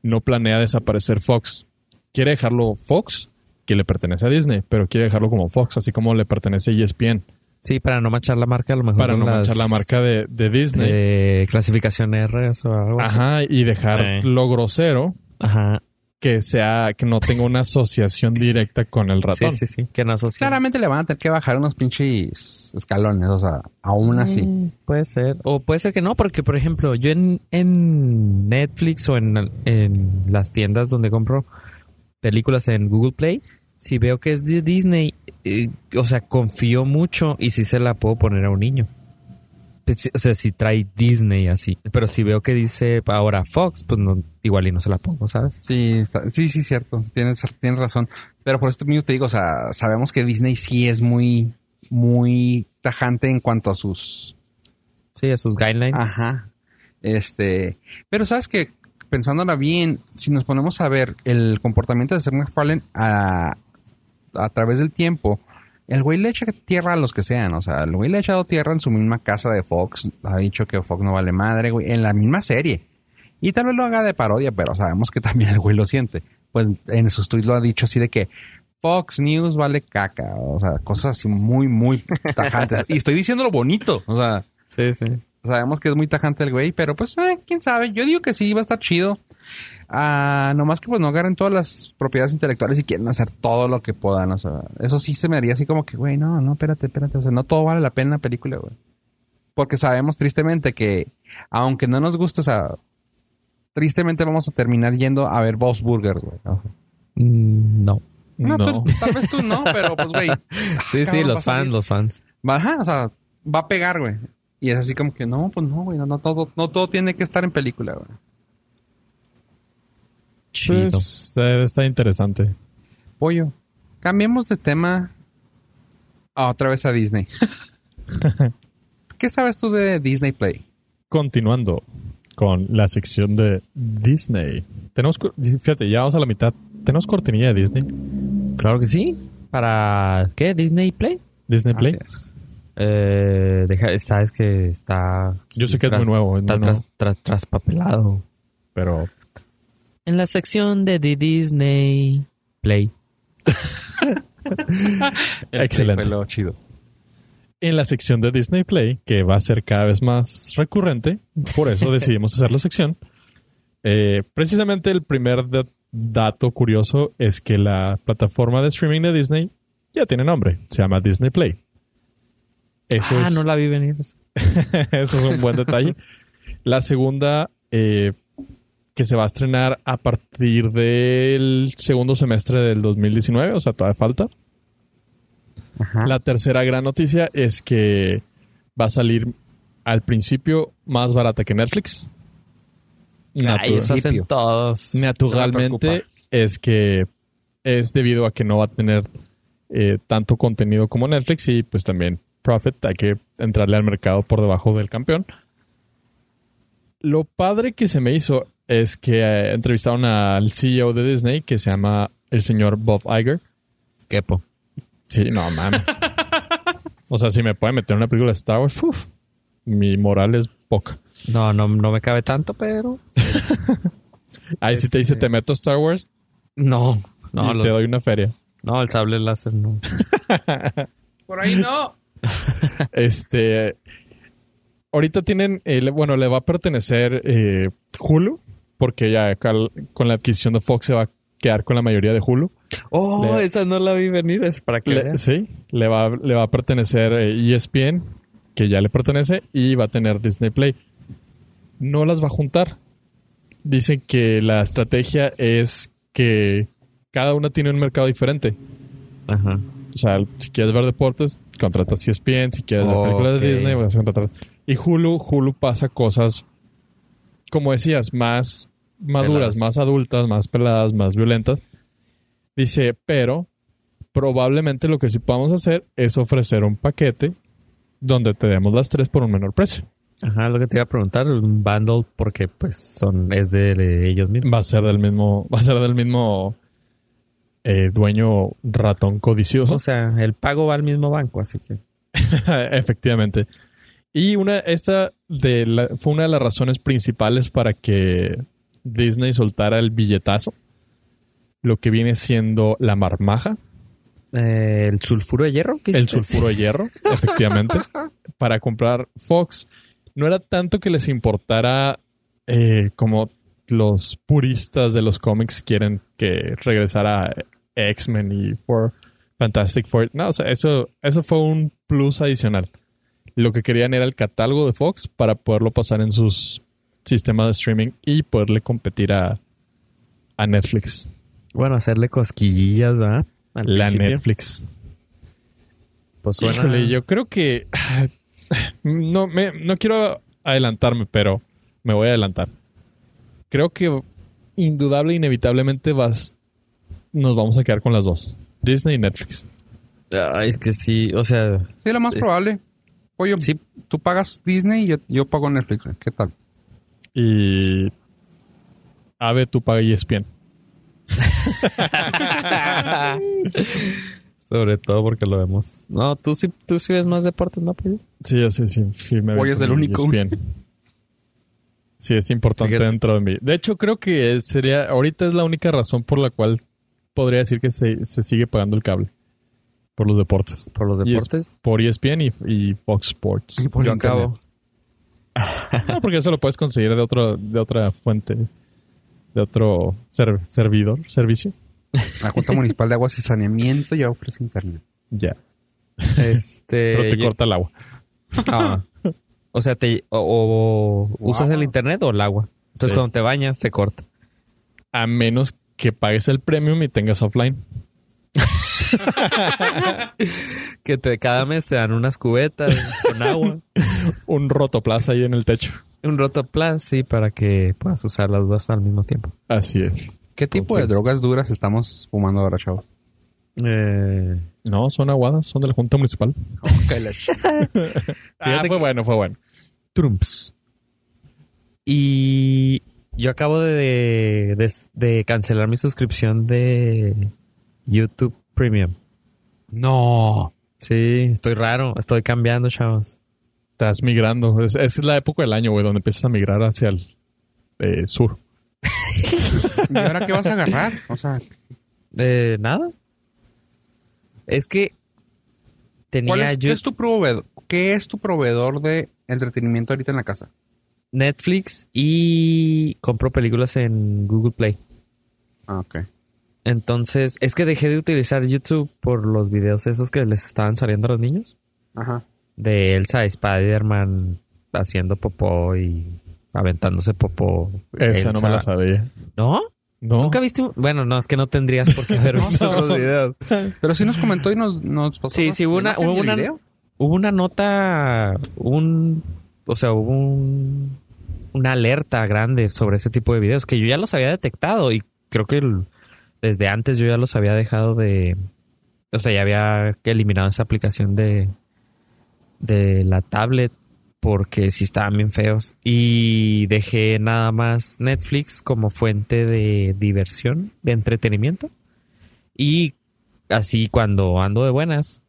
no planea desaparecer Fox. Quiere dejarlo Fox, que le pertenece a Disney, pero quiere dejarlo como Fox, así como le pertenece a E ESPN.
Sí, para no manchar la marca, a lo mejor
Para no
las
manchar la marca de, de Disney.
de clasificación R o algo así.
Ajá, y dejar
Eh.
lo grosero
Ajá.
que sea, que no tenga una asociación directa con el
Sí,
ratón.
sí, sí. Que no asocia.
Claramente le van a tener que bajar unos pinches escalones. O sea, aún así.
Mm, Puede ser. O puede ser que no, porque, por ejemplo, yo en, en Netflix o en, en las tiendas donde compro películas en Google Play, si veo que es de Disney, eh, o sea, confío mucho y si se la puedo poner a un niño. Pues, sí, O sea, si trae Disney así. Pero si veo que dice ahora Fox, pues no, igual y no se la pongo, ¿sabes?
Sí, está- sí, sí, cierto. Tienes, tienes razón. Pero por esto mismo te digo, o sea, sabemos que Disney sí es muy, muy tajante en cuanto a sus.
Sí, a sus guidelines.
Ajá. Este. Pero sabes que, pensándola bien, si nos ponemos a ver el comportamiento de Seth MacFarlane a, a través del tiempo, el güey le echa tierra a los que sean. O sea, el güey le ha echado tierra en su misma casa de Fox. Ha dicho que Fox no vale madre, güey. En la misma serie. Y tal vez lo haga de parodia, pero sabemos que también el güey lo siente. Pues en sus tweets lo ha dicho así de que Fox News vale caca. O sea, cosas así muy, muy tajantes. y estoy diciendo lo bonito. O sea,
Sí, sí.
sabemos que es muy tajante el güey, pero pues, eh, quién sabe. Yo digo que sí, va a estar chido. Ah, nomás que pues no agarren todas las propiedades intelectuales y quieren hacer todo lo que puedan. O sea, eso sí se me haría así como que, güey, no, no, espérate, espérate. O sea, no todo vale la pena la película, güey. Porque sabemos tristemente que, aunque no nos guste, o sea, tristemente vamos a terminar yendo a ver Bob's Burgers, güey. Ojo.
Mm, no.
No,
No.
tú- tal vez tú no, pero pues, güey.
Sí, sí,
a
los fans, los fans.
Ajá, o sea, va a pegar, güey. Y es así como que no, pues no, güey, no, no todo, no todo tiene que estar en película, güey.
Chido.
Pues, eh, está interesante.
Pollo, cambiemos de tema a otra vez a Disney. ¿Qué sabes tú de Disney Play?
Continuando con la sección de Disney. Tenemos, fíjate, ya vamos a la mitad. ¿Tenemos cortinilla de Disney?
Claro que sí. ¿Para qué? ¿Disney Play?
Disney Play.
Así es.
Eh, deja, sabes que está...
Yo sé que es muy nuevo, es
Está
muy nuevo,
tras- tras- traspapelado.
pero
En la sección de The Disney Play.
excelente.
Fue lo chido.
En la sección de Disney Play, que va a ser cada vez más recurrente, por eso decidimos hacer la sección. Eh, precisamente el primer da- dato curioso es que la plataforma de streaming de Disney ya tiene nombre, se llama Disney Play. Eso
ah,
es,
no la vi venir.
Eso es un buen detalle. La segunda, eh, que se va a estrenar a partir del segundo semestre del 2019, o sea, todavía falta.
Ajá.
La tercera gran noticia es que va a salir al principio más barata que Netflix.
Ay, eso hacen todos.
Naturalmente es que es debido a que no va a tener eh, tanto contenido como Netflix y pues también Profit, hay que entrarle al mercado por debajo del campeón. Lo padre que se me hizo es que eh, entrevistaron al CEO de Disney que se llama el señor Bob Iger.
Quepo.
Sí, no mames. o sea, si me pueden meter en una película de Star Wars, uf, mi moral es poca.
No, no, no me cabe tanto, pero.
Ahí si te dice
Este-
te meto Star Wars
No, no,
y
lo-
te doy una feria.
no, el sable láser no.
Por ahí no.
Este. Ahorita tienen. eh, bueno, le va a pertenecer eh, Hulu. Porque ya con la adquisición de Fox se va a quedar con la mayoría de Hulu.
Oh,
Le-
esa no la vi venir, es para que
Le-
veas.
sí, le va, le va a pertenecer eh, ESPN, que ya le pertenece, y va a tener Disney Play. No las va a juntar. Dicen que la estrategia es que cada una tiene un mercado diferente.
Ajá.
O sea, si quieres ver deportes, contratas E ESPN. Si quieres ver películas de Disney, vas a contratar. Y Hulu, Hulu pasa cosas, como decías, más maduras,
Peladas.
más adultas, más peladas, más violentas. Dice, pero probablemente lo que sí podamos hacer es ofrecer un paquete donde te demos las tres por un menor precio.
Ajá, lo que te iba a preguntar, un bundle, porque pues son, es de, de ellos mismos.
Va a ser del mismo, va a ser del mismo eh, dueño ratón codicioso.
O sea, el pago va al mismo banco, así que.
Efectivamente. Y una, esta de la- fue una de las razones principales para que Disney soltara el billetazo. Lo que viene siendo la marmaja,
Eh, el sulfuro de hierro. ¿qué
el sulfuro de hierro, efectivamente, para comprar Fox. No era tanto que les importara eh, como los puristas de los cómics quieren que regresara X-Men y Fantastic Four. No, o sea, eso, eso fue un plus adicional. Lo que querían era el catálogo de Fox para poderlo pasar en sus sistemas de streaming y poderle competir a, a Netflix.
Bueno, hacerle cosquillillas, ¿verdad? Al
La
principio.
Netflix.
Pues suena...
Híjole, yo creo que no me no quiero adelantarme, pero me voy a adelantar. Creo que indudable inevitablemente vas nos vamos a quedar con las dos. Disney y Netflix.
Ay, es que sí, o sea...
Sí, lo más
Es-
probable. Oye,
Sí,
tú pagas Disney y yo, yo pago Netflix. ¿Qué tal?
Y Ave, tú paga ESPN.
Sobre todo porque lo vemos. No, tú sí, tú sí ves más deportes, ¿no?
Sí, yo sí, sí, sí me
es el único.
ESPN. Sí, es importante
Fíjate.
dentro de mí. De hecho, creo que sería, ahorita es la única razón por la cual podría decir que se, se sigue pagando el cable. Por los deportes.
Por los
Y es
deportes.
por ESPN y, y Fox Sports.
Y por
Yo
internet.
acabo.
No, porque eso lo puedes conseguir de otro, de otra fuente, de otro ser- servidor, servicio.
La Junta Municipal de Aguas y Saneamiento ya ofrece internet.
Ya.
Este...
Pero te
yo-
corta el agua.
Ah. O sea, te, o, o usas el internet o el agua. Entonces
Sí.
cuando te bañas se corta.
A menos que pagues el premium y tengas offline.
Que te, cada mes te dan unas cubetas con agua.
Un rotoplaza ahí en el techo.
Un rotoplas, sí, para que puedas usar las dos al mismo tiempo.
Así es.
¿Qué tipo de drogas duras estamos fumando ahora, chavos?
Eh,
No, son aguadas, son de la Junta Municipal. Ah,
Fíjate
fue
que-
bueno, fue bueno.
Trumps. Y yo acabo de, de, de cancelar mi suscripción de YouTube Premium.
No.
Sí, estoy raro. Estoy cambiando, chavos.
Estás migrando. Es, es la época del año, güey, donde empiezas a migrar hacia el eh, sur.
¿Y ahora qué vas a agarrar? O sea,
Eh, nada. Es que tenía
¿cuál es,
yo
qué es tu proveedor? ¿Qué es tu proveedor de entretenimiento ahorita en la casa?
Netflix y compro películas en Google Play.
Ah, ok.
Entonces, es que dejé de utilizar YouTube por los videos esos que les estaban saliendo a los niños.
Ajá.
De Elsa Spider-Man haciendo popó y aventándose popó.
Esa no me la sabía.
¿No?
No.
¿Nunca viste un... Bueno, no, es que no tendrías por qué haber visto los videos.
Pero sí nos comentó y nos, nos pasó.
Sí, sí, hubo una, hubo una, hubo una nota, un, o sea, hubo un, una alerta grande sobre ese tipo de videos que yo ya los había detectado y creo que el- desde antes yo ya los había dejado de, o sea, ya había eliminado esa aplicación de, de la tablet porque sí estaban bien feos. Y dejé nada más Netflix como fuente de diversión, de entretenimiento. Y así cuando ando de buenas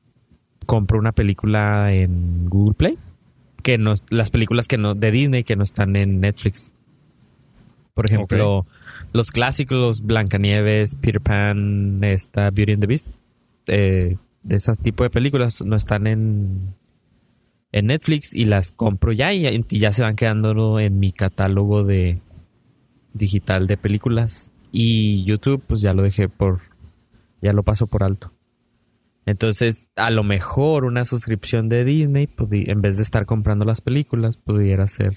compro una película en Google Play que no las películas que no de Disney que no están en Netflix. Por ejemplo los clásicos Blancanieves Peter Pan esta Beauty and the Beast eh, de esas tipo de películas no están en en Netflix y las compro ya y y ya se van quedando en mi catálogo de digital de películas. Y YouTube pues ya lo dejé por ya lo paso por alto. Entonces a lo mejor una suscripción de Disney en vez de estar comprando las películas pudiera ser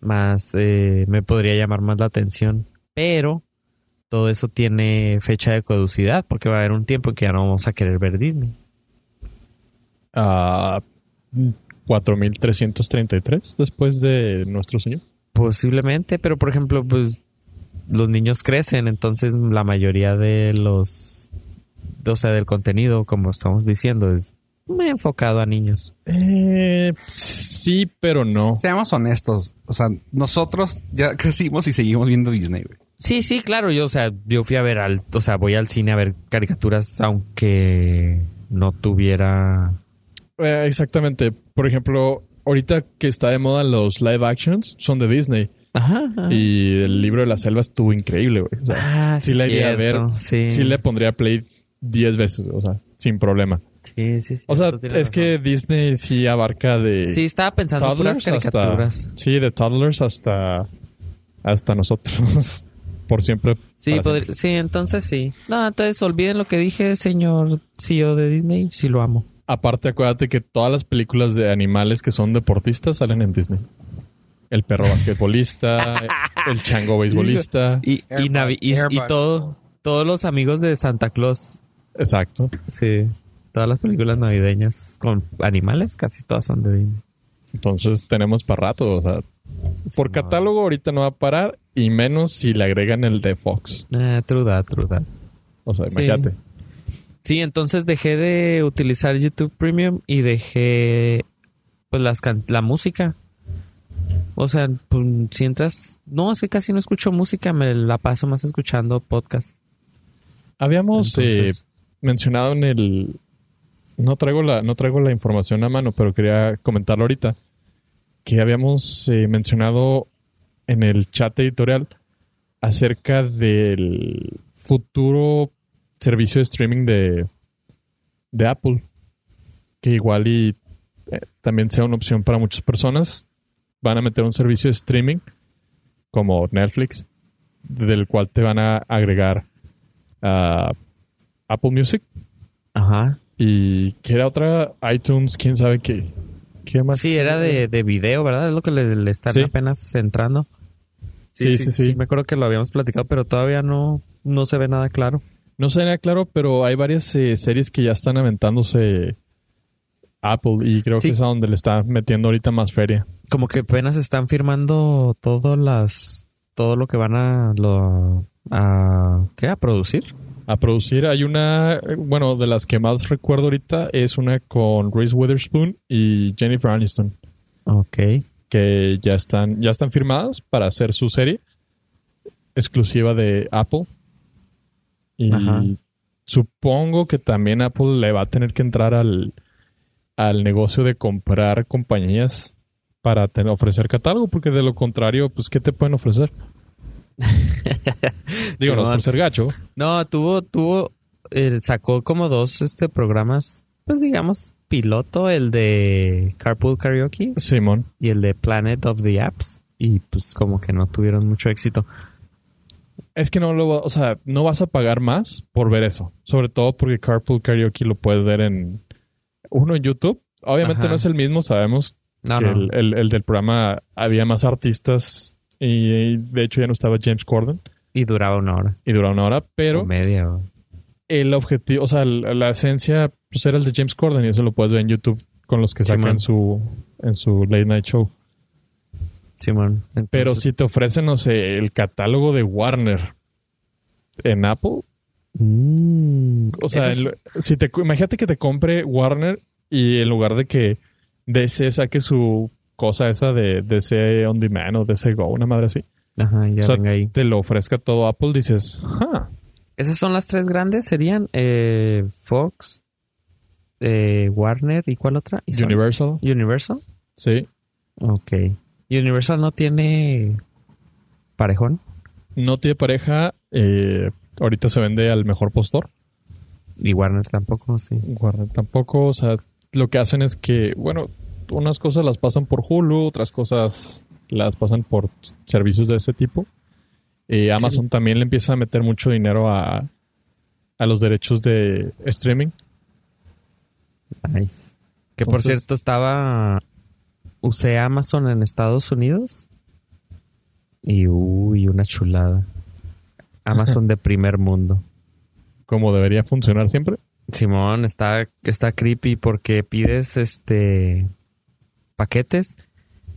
más eh, me podría llamar más la atención pero todo eso tiene fecha de caducidad porque va a haber un tiempo en que ya no vamos a querer ver Disney
a 4333 después de nuestro señor.
Posiblemente, pero por ejemplo, pues los niños crecen, entonces la mayoría de los, o sea, del contenido, como estamos diciendo, es muy enfocado a niños.
Eh, sí, pero no.
Seamos honestos. O sea, nosotros ya crecimos y seguimos viendo Disney, güey.
Sí, sí, claro, yo, o sea, yo fui a ver al, o sea, voy al cine a ver caricaturas aunque no tuviera...
Eh, exactamente. Por ejemplo, ahorita que está de moda los live actions, son de Disney.
Ajá. ajá.
Y el libro de la selva estuvo increíble, güey. O sea,
Ah,
sí la iría a ver.
Sí.
sí le pondría play 10 veces, o sea, sin problema.
Sí, sí, sí.
O sea, es que. Disney sí abarca de
Sí, estaba pensando en puras
toddlers hasta...
caricaturas.
Sí, de toddlers hasta... Hasta nosotros. Por siempre.
Sí,
siempre.
sí, entonces sí. No, entonces olviden lo que dije, señor CEO de Disney. Sí lo amo.
Aparte, acuérdate que todas las películas de animales que son deportistas salen en Disney. El perro basquetbolista, el chango beisbolista.
Y, y, y, y todo, todos los amigos de Santa Claus.
Exacto.
Sí. Todas las películas navideñas con animales, casi todas son de Disney.
Entonces tenemos para rato. O sea, por
no.
catálogo ahorita no va a parar. Y menos si le agregan el de Fox.
Ah, true that, true that.
O sea,
Sí.
imagínate.
Sí, entonces dejé de utilizar YouTube Premium y dejé pues las can- la música. O sea, pues, si entras, no, es que casi no escucho música, me la paso más escuchando podcast.
Habíamos eh, mencionado en el. No traigo la, no traigo la información a mano, pero quería comentarlo ahorita. Que habíamos eh, mencionado en el chat editorial acerca del futuro servicio de streaming de, de Apple. Que igual y eh, también sea una opción para muchas personas. Van a meter un servicio de streaming como Netflix, del cual te van a agregar a Apple Music
Ajá.
Y que era otra iTunes, quién sabe qué. ¿Qué más?
Sí, era de, de video, ¿verdad? Es lo que le, le están
Sí.
apenas entrando.
Sí, sí, sí.
Me acuerdo que lo habíamos platicado, pero todavía no, no se ve nada claro.
No sé, nada claro, pero hay varias eh, series que ya están aventándose Apple y creo
Sí.
que es a donde le está metiendo ahorita más feria.
Como que apenas están firmando todas las todo lo que van a lo a ¿qué? a producir.
A producir hay una, eh, bueno, de las que más recuerdo ahorita es una con Reese Witherspoon y Jennifer Aniston,
Ok.
que ya están, ya están firmadas para hacer su serie exclusiva de Apple. Y
Ajá.
supongo que también Apple le va a tener que entrar al, al negocio de comprar compañías para tener- ofrecer catálogo, porque de lo contrario, pues, ¿qué te pueden ofrecer? Digo, no es por ser gacho.
No, tuvo tuvo eh, sacó como dos este programas, pues digamos piloto, el de Carpool Karaoke
Simón.
y el de Planet of the Apps y pues como que no tuvieron mucho éxito.
Es que no lo, o sea, no vas a pagar más por ver eso. Sobre todo porque Carpool Karaoke lo puedes ver en uno en YouTube. Obviamente
Ajá.
no es el mismo, sabemos
No,
que
no.
El, el- el del programa había más artistas y, de hecho ya no estaba James Corden.
Y duraba una hora.
y dura una hora, pero
o media. o-
el objetivo, o sea, la, la esencia pues era el de James Corden y eso lo puedes ver en YouTube con los que
Sí,
sacan
man.
su en su late night show.
Simón.
Pero
Entonces-
si te ofrecen, no sé, el catálogo de Warner en Apple,
Mm,
o sea,
eso es-
el- si te imagínate que te compre Warner y en lugar de que DC saque su cosa esa de DC On Demand o DC Go, una madre así,
Ajá, ya
o sea,
venga ahí.
te lo ofrezca todo Apple, dices, "Ah,
Esas son las tres grandes. Serían eh, Fox, eh, Warner y ¿cuál otra?
Universal,
Universal.
sí.
Ok. Universal no tiene parejón.
No tiene pareja, eh, ahorita se vende al mejor postor.
Y Warner tampoco, sí.
Warner tampoco, o sea, lo que hacen es que, bueno, unas cosas las pasan por Hulu, otras cosas las pasan por servicios de ese tipo. Eh, Amazon también le empieza a meter mucho dinero a, a los derechos de streaming.
Nice. Que por cierto estaba... Usé Amazon en Estados Unidos. Y uy, una chulada. Amazon de primer mundo.
Como debería funcionar siempre.
Simón, está, está creepy porque pides este paquetes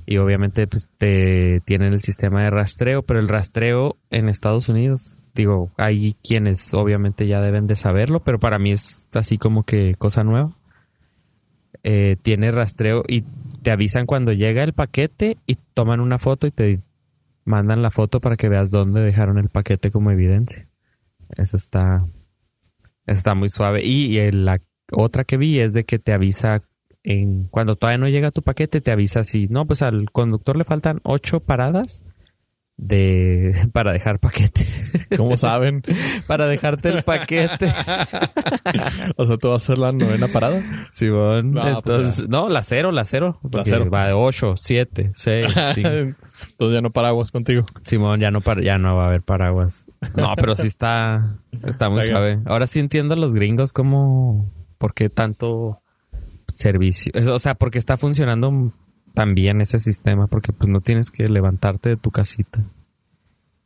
y obviamente pues te tienen el sistema de rastreo, pero el rastreo en Estados Unidos, digo, hay quienes obviamente ya deben de saberlo, pero para mí es así como que cosa nueva. Eh, tiene rastreo y te avisan cuando llega el paquete y toman una foto y te mandan la foto para que veas dónde dejaron el paquete como evidencia. Eso está Está muy suave. Y, la otra que vi es de que te avisa en cuando todavía no llega tu paquete, te avisa si no, pues al conductor le faltan ocho paradas de para dejar paquete.
Como saben.
para dejarte el paquete.
o sea, tú vas a hacer la novena parada.
Simón.
No, pues
no, la cero, la cero. porque
cero.
Va de ocho, siete, seis, cinco.
Entonces ya no paraguas contigo.
Simón, ya no, para, ya no va a haber paraguas. No, pero sí está, está muy
Está
suave. Ahora sí entiendo a los gringos como, por qué tanto servicio. O sea, porque está funcionando tan bien ese sistema, porque pues no tienes que levantarte de tu casita.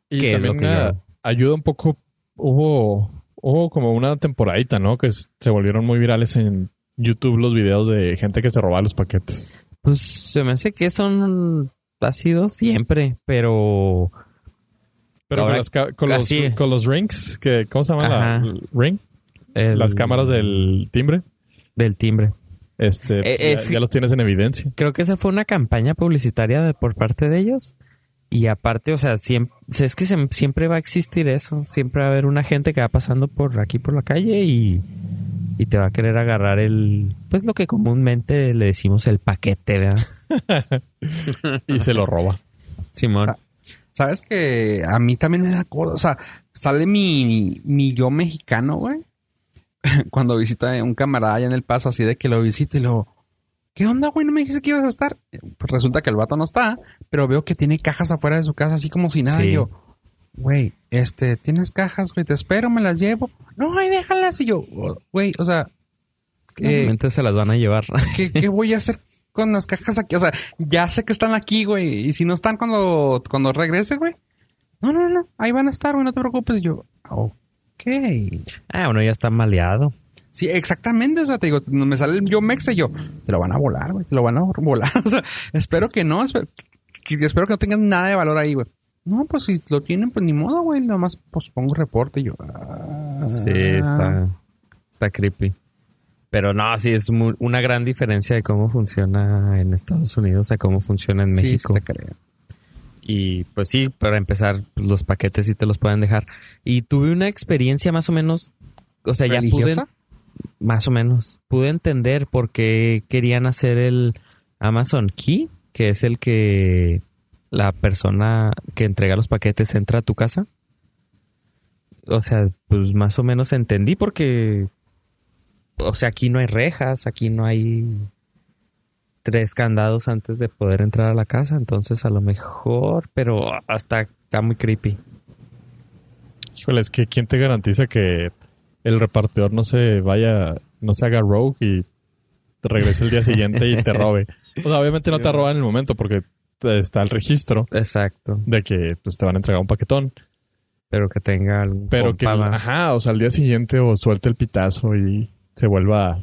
Y
¿Qué es lo
también
que yo-
ayuda un poco. Hubo, hubo como una temporadita, ¿no? Que se volvieron muy virales en YouTube los videos de gente que se robaba los paquetes.
Pues se me hace que son, ha sido siempre, pero
Pero
Ahora
con, las ca- con los,
casi-
con los rings, que, ¿cómo se llama? La, ring.
el-
Las cámaras del timbre.
del timbre.
Este,
Eh,
ya-
es-
ya, los tienes en evidencia.
creo que esa fue una campaña publicitaria de- por parte de ellos. Y aparte, o sea, siempre, es que se- siempre va a existir eso. Siempre va a haber una gente que va pasando por aquí por la calle y, y te va a querer agarrar el, pues lo que comúnmente le decimos el paquete, ¿verdad?
Y se lo roba.
Simón.
Sa- ¿Sabes que a mí también me da cosa? O sea, sale mi, mi yo mexicano, güey. Cuando visita a un camarada allá en el paso, así de que lo visita y luego, ¿qué onda, güey? ¿No me dijiste que ibas a estar? Pues resulta que el vato no está, pero veo que tiene cajas afuera de su casa, así como si nada.
Sí.
Y yo, güey, este, tienes cajas, güey, te espero, me las llevo. No, ay, déjalas. Y yo, "Oh, güey, o sea, eh,
Obviamente se las van a llevar.
¿qué, qué voy a hacer con las cajas aquí? O sea, ya sé que están aquí, güey. Y si no están cuando, cuando regrese, güey. No, no, no. Ahí van a estar, güey. No te preocupes. Y yo, ok.
Ah, uno ya está maleado.
Sí, exactamente. O sea, te digo, no me sale el yo mexa y yo, te lo van a volar, güey. Te lo van a volar. O sea, espero que no. Espero que, espero que no tengan nada de valor ahí, güey. No, pues si lo tienen, pues ni modo, güey. Nomás pues pongo reporte y yo. ah.
Sí, está, está creepy. Pero no, sí, es una gran diferencia de cómo funciona en Estados Unidos a cómo funciona en
Sí,
México.
sí te creo.
Y pues sí, para empezar, los paquetes sí te los pueden dejar. Y tuve una experiencia más o menos, o sea, ya pude,
¿Religiosa?
más o menos, pude entender por qué querían hacer el Amazon Key, que es el que la persona que entrega los paquetes entra a tu casa. O sea, pues más o menos entendí porque, o sea, aquí no hay rejas, aquí no hay tres candados antes de poder entrar a la casa, entonces a lo mejor, pero hasta está muy creepy.
Híjole, es que ¿quién te garantiza que el repartidor no se vaya, no se haga rogue y te regrese el día siguiente y te robe? O sea, obviamente no te roba en el momento porque está el registro
Exacto.
de que pues, te van a entregar un paquetón.
Pero que tenga algún
Pero que, ajá, o sea, al día siguiente o suelte el pitazo y se vuelva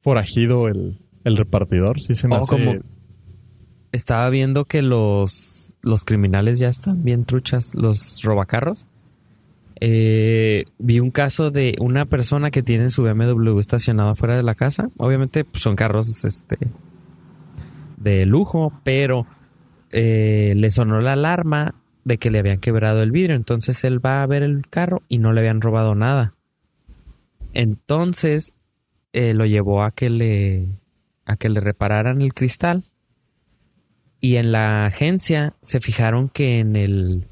forajido el, el repartidor. Sí se me
O
hace...
como- Estaba viendo que los, los criminales ya están bien truchas, los robacarros. Eh, vi un caso de una persona que tiene su BMW estacionado fuera de la casa. Obviamente pues, son carros este, de lujo, pero eh, le sonó la alarma de que le habían quebrado el vidrio. Entonces él va a ver el carro y no le habían robado nada. Entonces eh, lo llevó a que le a que le repararan el cristal. Y en la agencia se fijaron que en el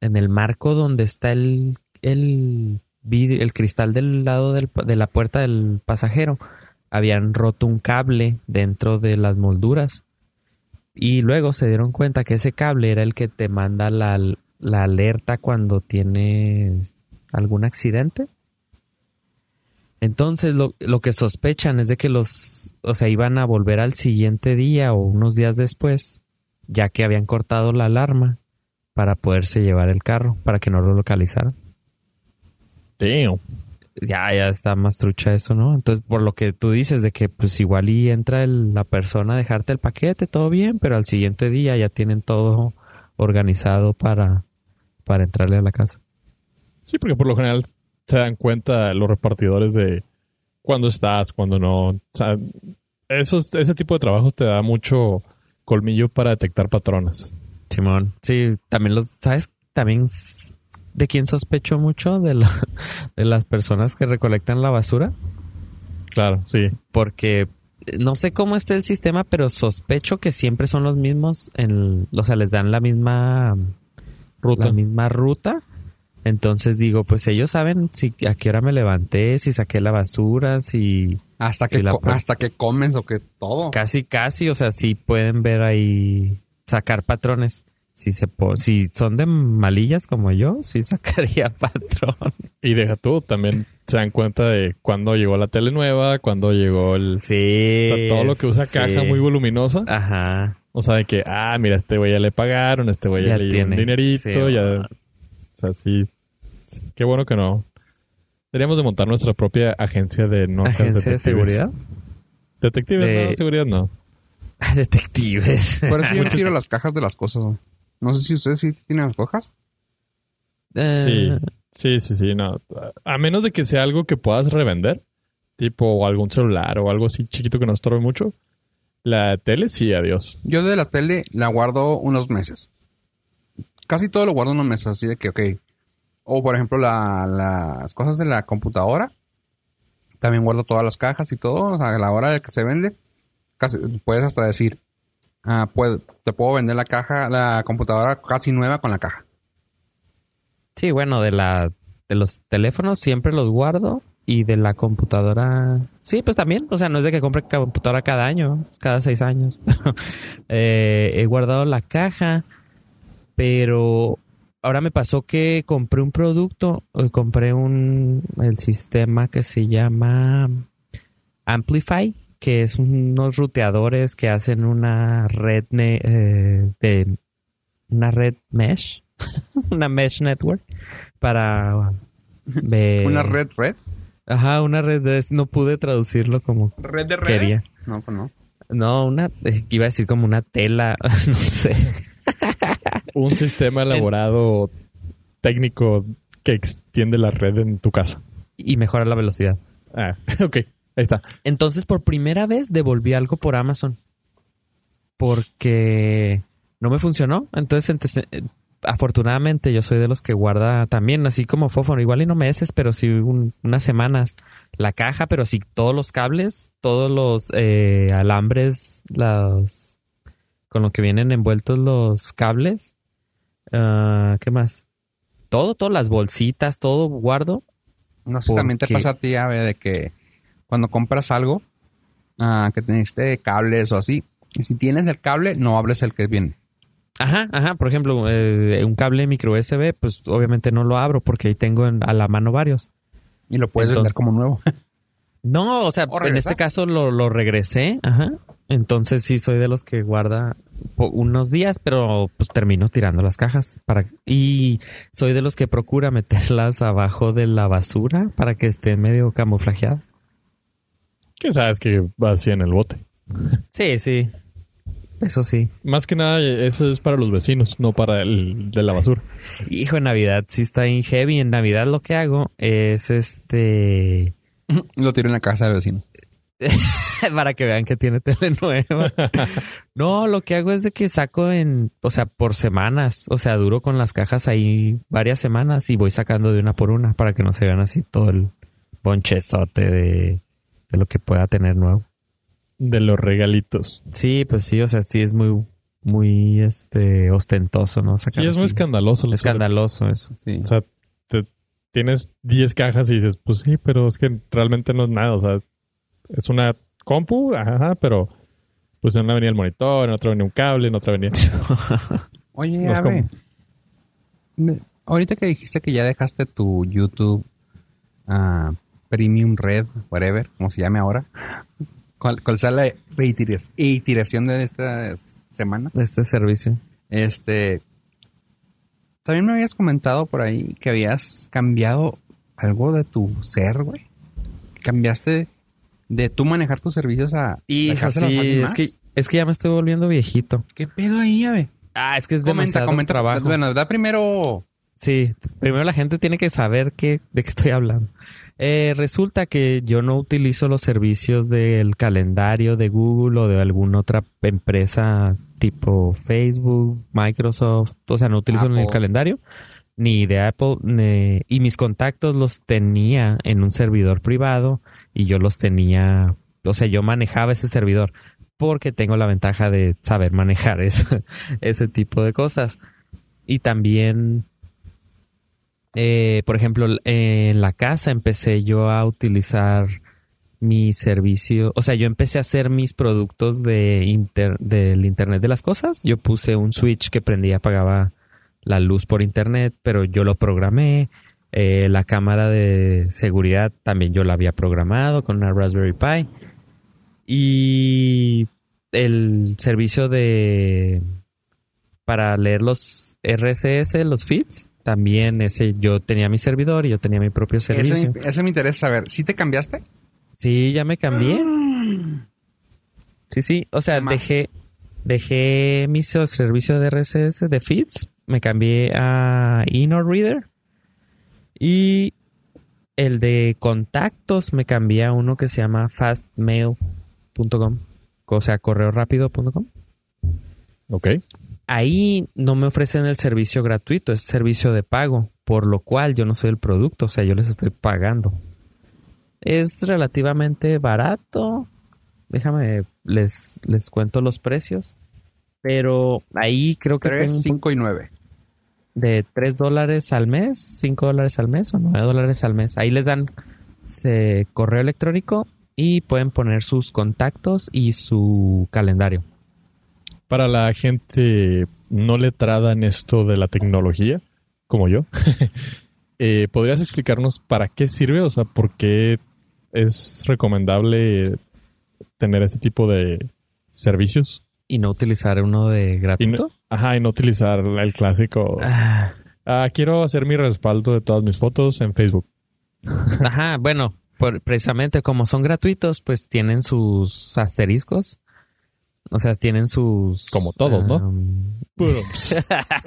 en el marco donde está el el el cristal del lado del de la puerta del pasajero habían roto un cable dentro de las molduras. Y luego se dieron cuenta que ese cable era el que te manda la, la alerta cuando tienes algún accidente. Entonces lo, lo que sospechan es de que los, o sea, iban a volver al siguiente día o unos días después, ya que habían cortado la alarma para poderse llevar el carro, para que no lo localizaran.
Damn.
Ya, ya está más trucha eso, ¿no? Entonces, por lo que tú dices de que pues igual y entra el- la persona a dejarte el paquete, todo bien, pero al siguiente día ya tienen todo organizado para, para entrarle a la casa.
Sí, porque por lo general se dan cuenta los repartidores de cuándo estás, cuándo no. O sea, esos, ese tipo de trabajos te da mucho colmillo para detectar patrones.
Simón, sí, también los, ¿sabes? También de quién sospecho mucho de, la- de las personas que recolectan la basura,
Claro, sí.
porque no sé cómo está el sistema, pero sospecho que siempre son los mismos, en, o sea, les dan la misma
Ruta.
la misma ruta. Entonces digo, pues ellos saben si a qué hora me levanté, si saqué la basura, si
Hasta que,
Sí, la
hasta que comes o que todo.
casi casi, o sea, si pueden ver ahí sacar patrones. Si se po- si son de malillas como yo, sí sacaría patrón.
Y deja tú, también se dan cuenta de cuándo llegó la tele nueva, cuándo llegó el...
Sí.
O sea, todo lo que usa
sí.
caja muy voluminosa.
Ajá.
O sea, de que, ah, mira, este güey ya le pagaron, este güey ya,
Ya
le dio un dinerito,
Sí,
ya... O sea, sí, sí. Qué bueno que no. Deberíamos de montar nuestra propia agencia de notas
Agencia de seguridad.
Detectives,
De-
no, seguridad no.
Detectives.
Por eso yo no tiro las cajas de las cosas. No sé si ustedes sí tienen las cajas.
Eh,
Sí, sí, sí, sí, no. A menos de que sea algo que puedas revender, tipo algún celular o algo así chiquito que no estorbe mucho. La tele, sí, adiós.
Yo de la tele la guardo unos meses. Casi todo lo guardo unos meses, así de que, ok. O por ejemplo, la- las cosas de la computadora. También guardo todas las cajas y todo. O sea, a la hora de que se vende, casi, puedes hasta decir, ah, te puedo vender la caja, la computadora casi nueva con la caja.
Sí, bueno, de la de los teléfonos siempre los guardo y de la computadora, sí, pues también, o sea, no es de que compre computadora cada año, cada seis años. Eh, he guardado la caja, pero ahora me pasó que compré un producto, compré un el sistema que se llama Amplify, que es unos ruteadores que hacen una red ne- eh, de una red mesh, una mesh network para
Una red, red.
Ajá, una red de no pude traducirlo como
Red de
redes? Quería.
No, pues no.
no, una eh, iba a decir como una tela, no sé.
Un sistema elaborado técnico que extiende la red en tu casa.
Y mejora la velocidad.
Ah, ok. Ahí está.
Entonces, por primera vez devolví algo por Amazon. Porque no me funcionó. Entonces, eh, afortunadamente, yo soy de los que guarda también, así como Fófono, igual y no meses, pero sí un- unas semanas. La caja, pero sí todos los cables, todos los eh, alambres, las con lo que vienen envueltos los cables. Ah, ¿Qué más? Todo, todas las bolsitas, todo guardo.
No sé también te pasa a ti, Ave, de que cuando compras algo, ah, que necesite cables o así, y si tienes el cable, no abres el que viene.
Ajá, ajá. Por ejemplo, eh, un cable micro USB, pues obviamente no lo abro porque ahí tengo en- a la mano varios.
Y lo puedes
Entonces-
vender como nuevo.
No, o sea,
¿O
en este caso lo, lo regresé, ajá. Entonces sí soy de los que guarda unos días, pero pues termino tirando las cajas para y soy de los que procura meterlas abajo de la basura para que esté medio camuflajeada.
Que sabes que va así en el bote.
Sí, sí. Eso sí.
Más que nada, eso es para los vecinos, no para el de la basura.
Hijo, en Navidad sí está en heavy. En Navidad lo que hago es este
Lo tiro en la casa del vecino.
para que vean que tiene tele nueva. No, lo que hago es de que saco en, o sea, por semanas. O sea, duro con las cajas ahí varias semanas y voy sacando de una por una para que no se vean así todo el bonchezote de, de lo que pueda tener nuevo.
De los regalitos.
Sí, pues sí, o sea, sí es muy, muy, este, ostentoso, ¿no?
Sí, es muy escandaloso.
escandaloso eso.
Sí.
O sea, te- tienes 10 cajas y dices, pues sí, pero es que realmente no es nada. O sea, es una compu, ajá, pero pues en una venía el monitor, en otra venía un cable, en otra venía...
Oye,
No
me- ahorita que dijiste que ya dejaste tu YouTube ah, Premium Red, whatever, como se llame ahora, ¿cuál, cuál sea la iteración de esta semana?
Este servicio.
Este, también me habías comentado por ahí que habías cambiado algo de tu ser, güey. Cambiaste de tú manejar tus servicios a
Hijo,
dejárselos a
sí, es que, es que ya me estoy volviendo viejito.
¿Qué pedo ahí, Ave?
Ah, es que es
Comenta,
demasiado
comenta.
trabajo.
Bueno, da primero
Sí, primero la gente tiene que saber qué, de qué estoy hablando. Eh, resulta que yo no utilizo los servicios del calendario de Google o de alguna otra empresa tipo Facebook, Microsoft. O sea, no utilizo ni el calendario ni de Apple. ni- y mis contactos los tenía en un servidor privado y yo los tenía, o sea, yo manejaba ese servidor porque tengo la ventaja de saber manejar ese, tipo de cosas. Y también eh, por ejemplo, en la casa empecé yo a utilizar mi servicio, o sea, yo empecé a hacer mis productos de inter- del Internet de las cosas. Yo puse un switch que prendía apagaba la luz por Internet, pero yo lo programé. Eh, la cámara de seguridad también yo la había programado con una Raspberry Pi. Y el servicio de para leer los RSS, los feeds, también ese yo tenía mi servidor y yo tenía mi propio servicio.
eso me interesa saber. ¿Sí te cambiaste?
Sí, ya me cambié. Sí, sí. O sea, dejé, dejé mi servicio de RSS de feeds, me cambié a InnoReader y el de contactos me cambié a uno que se llama fastmail.com, o sea, correorápido.com.
Ok.
Ahí no me ofrecen el servicio gratuito, es servicio de pago, por lo cual yo no soy el producto, o sea, yo les estoy pagando. Es relativamente barato. Déjame, les, les cuento los precios. Pero ahí creo que
3,
tengo un
5 y 9.
De 3 dólares al mes, 5 dólares al mes o 9 dólares al mes. Ahí les dan eh, correo electrónico y pueden poner sus contactos y su calendario.
Para la gente no letrada en esto de la tecnología, como yo, eh, ¿podrías explicarnos para qué sirve? O sea, ¿por qué es recomendable tener ese tipo de servicios?
Y no utilizar uno de gratuito.
No, ajá, y no utilizar el clásico.
Ah,
Ah, quiero hacer mi respaldo de todas mis fotos en Facebook.
Ajá, bueno, por- precisamente como son gratuitos, pues tienen sus asteriscos. O sea, tienen sus...
Como todos, ¿no?
um,
Puro.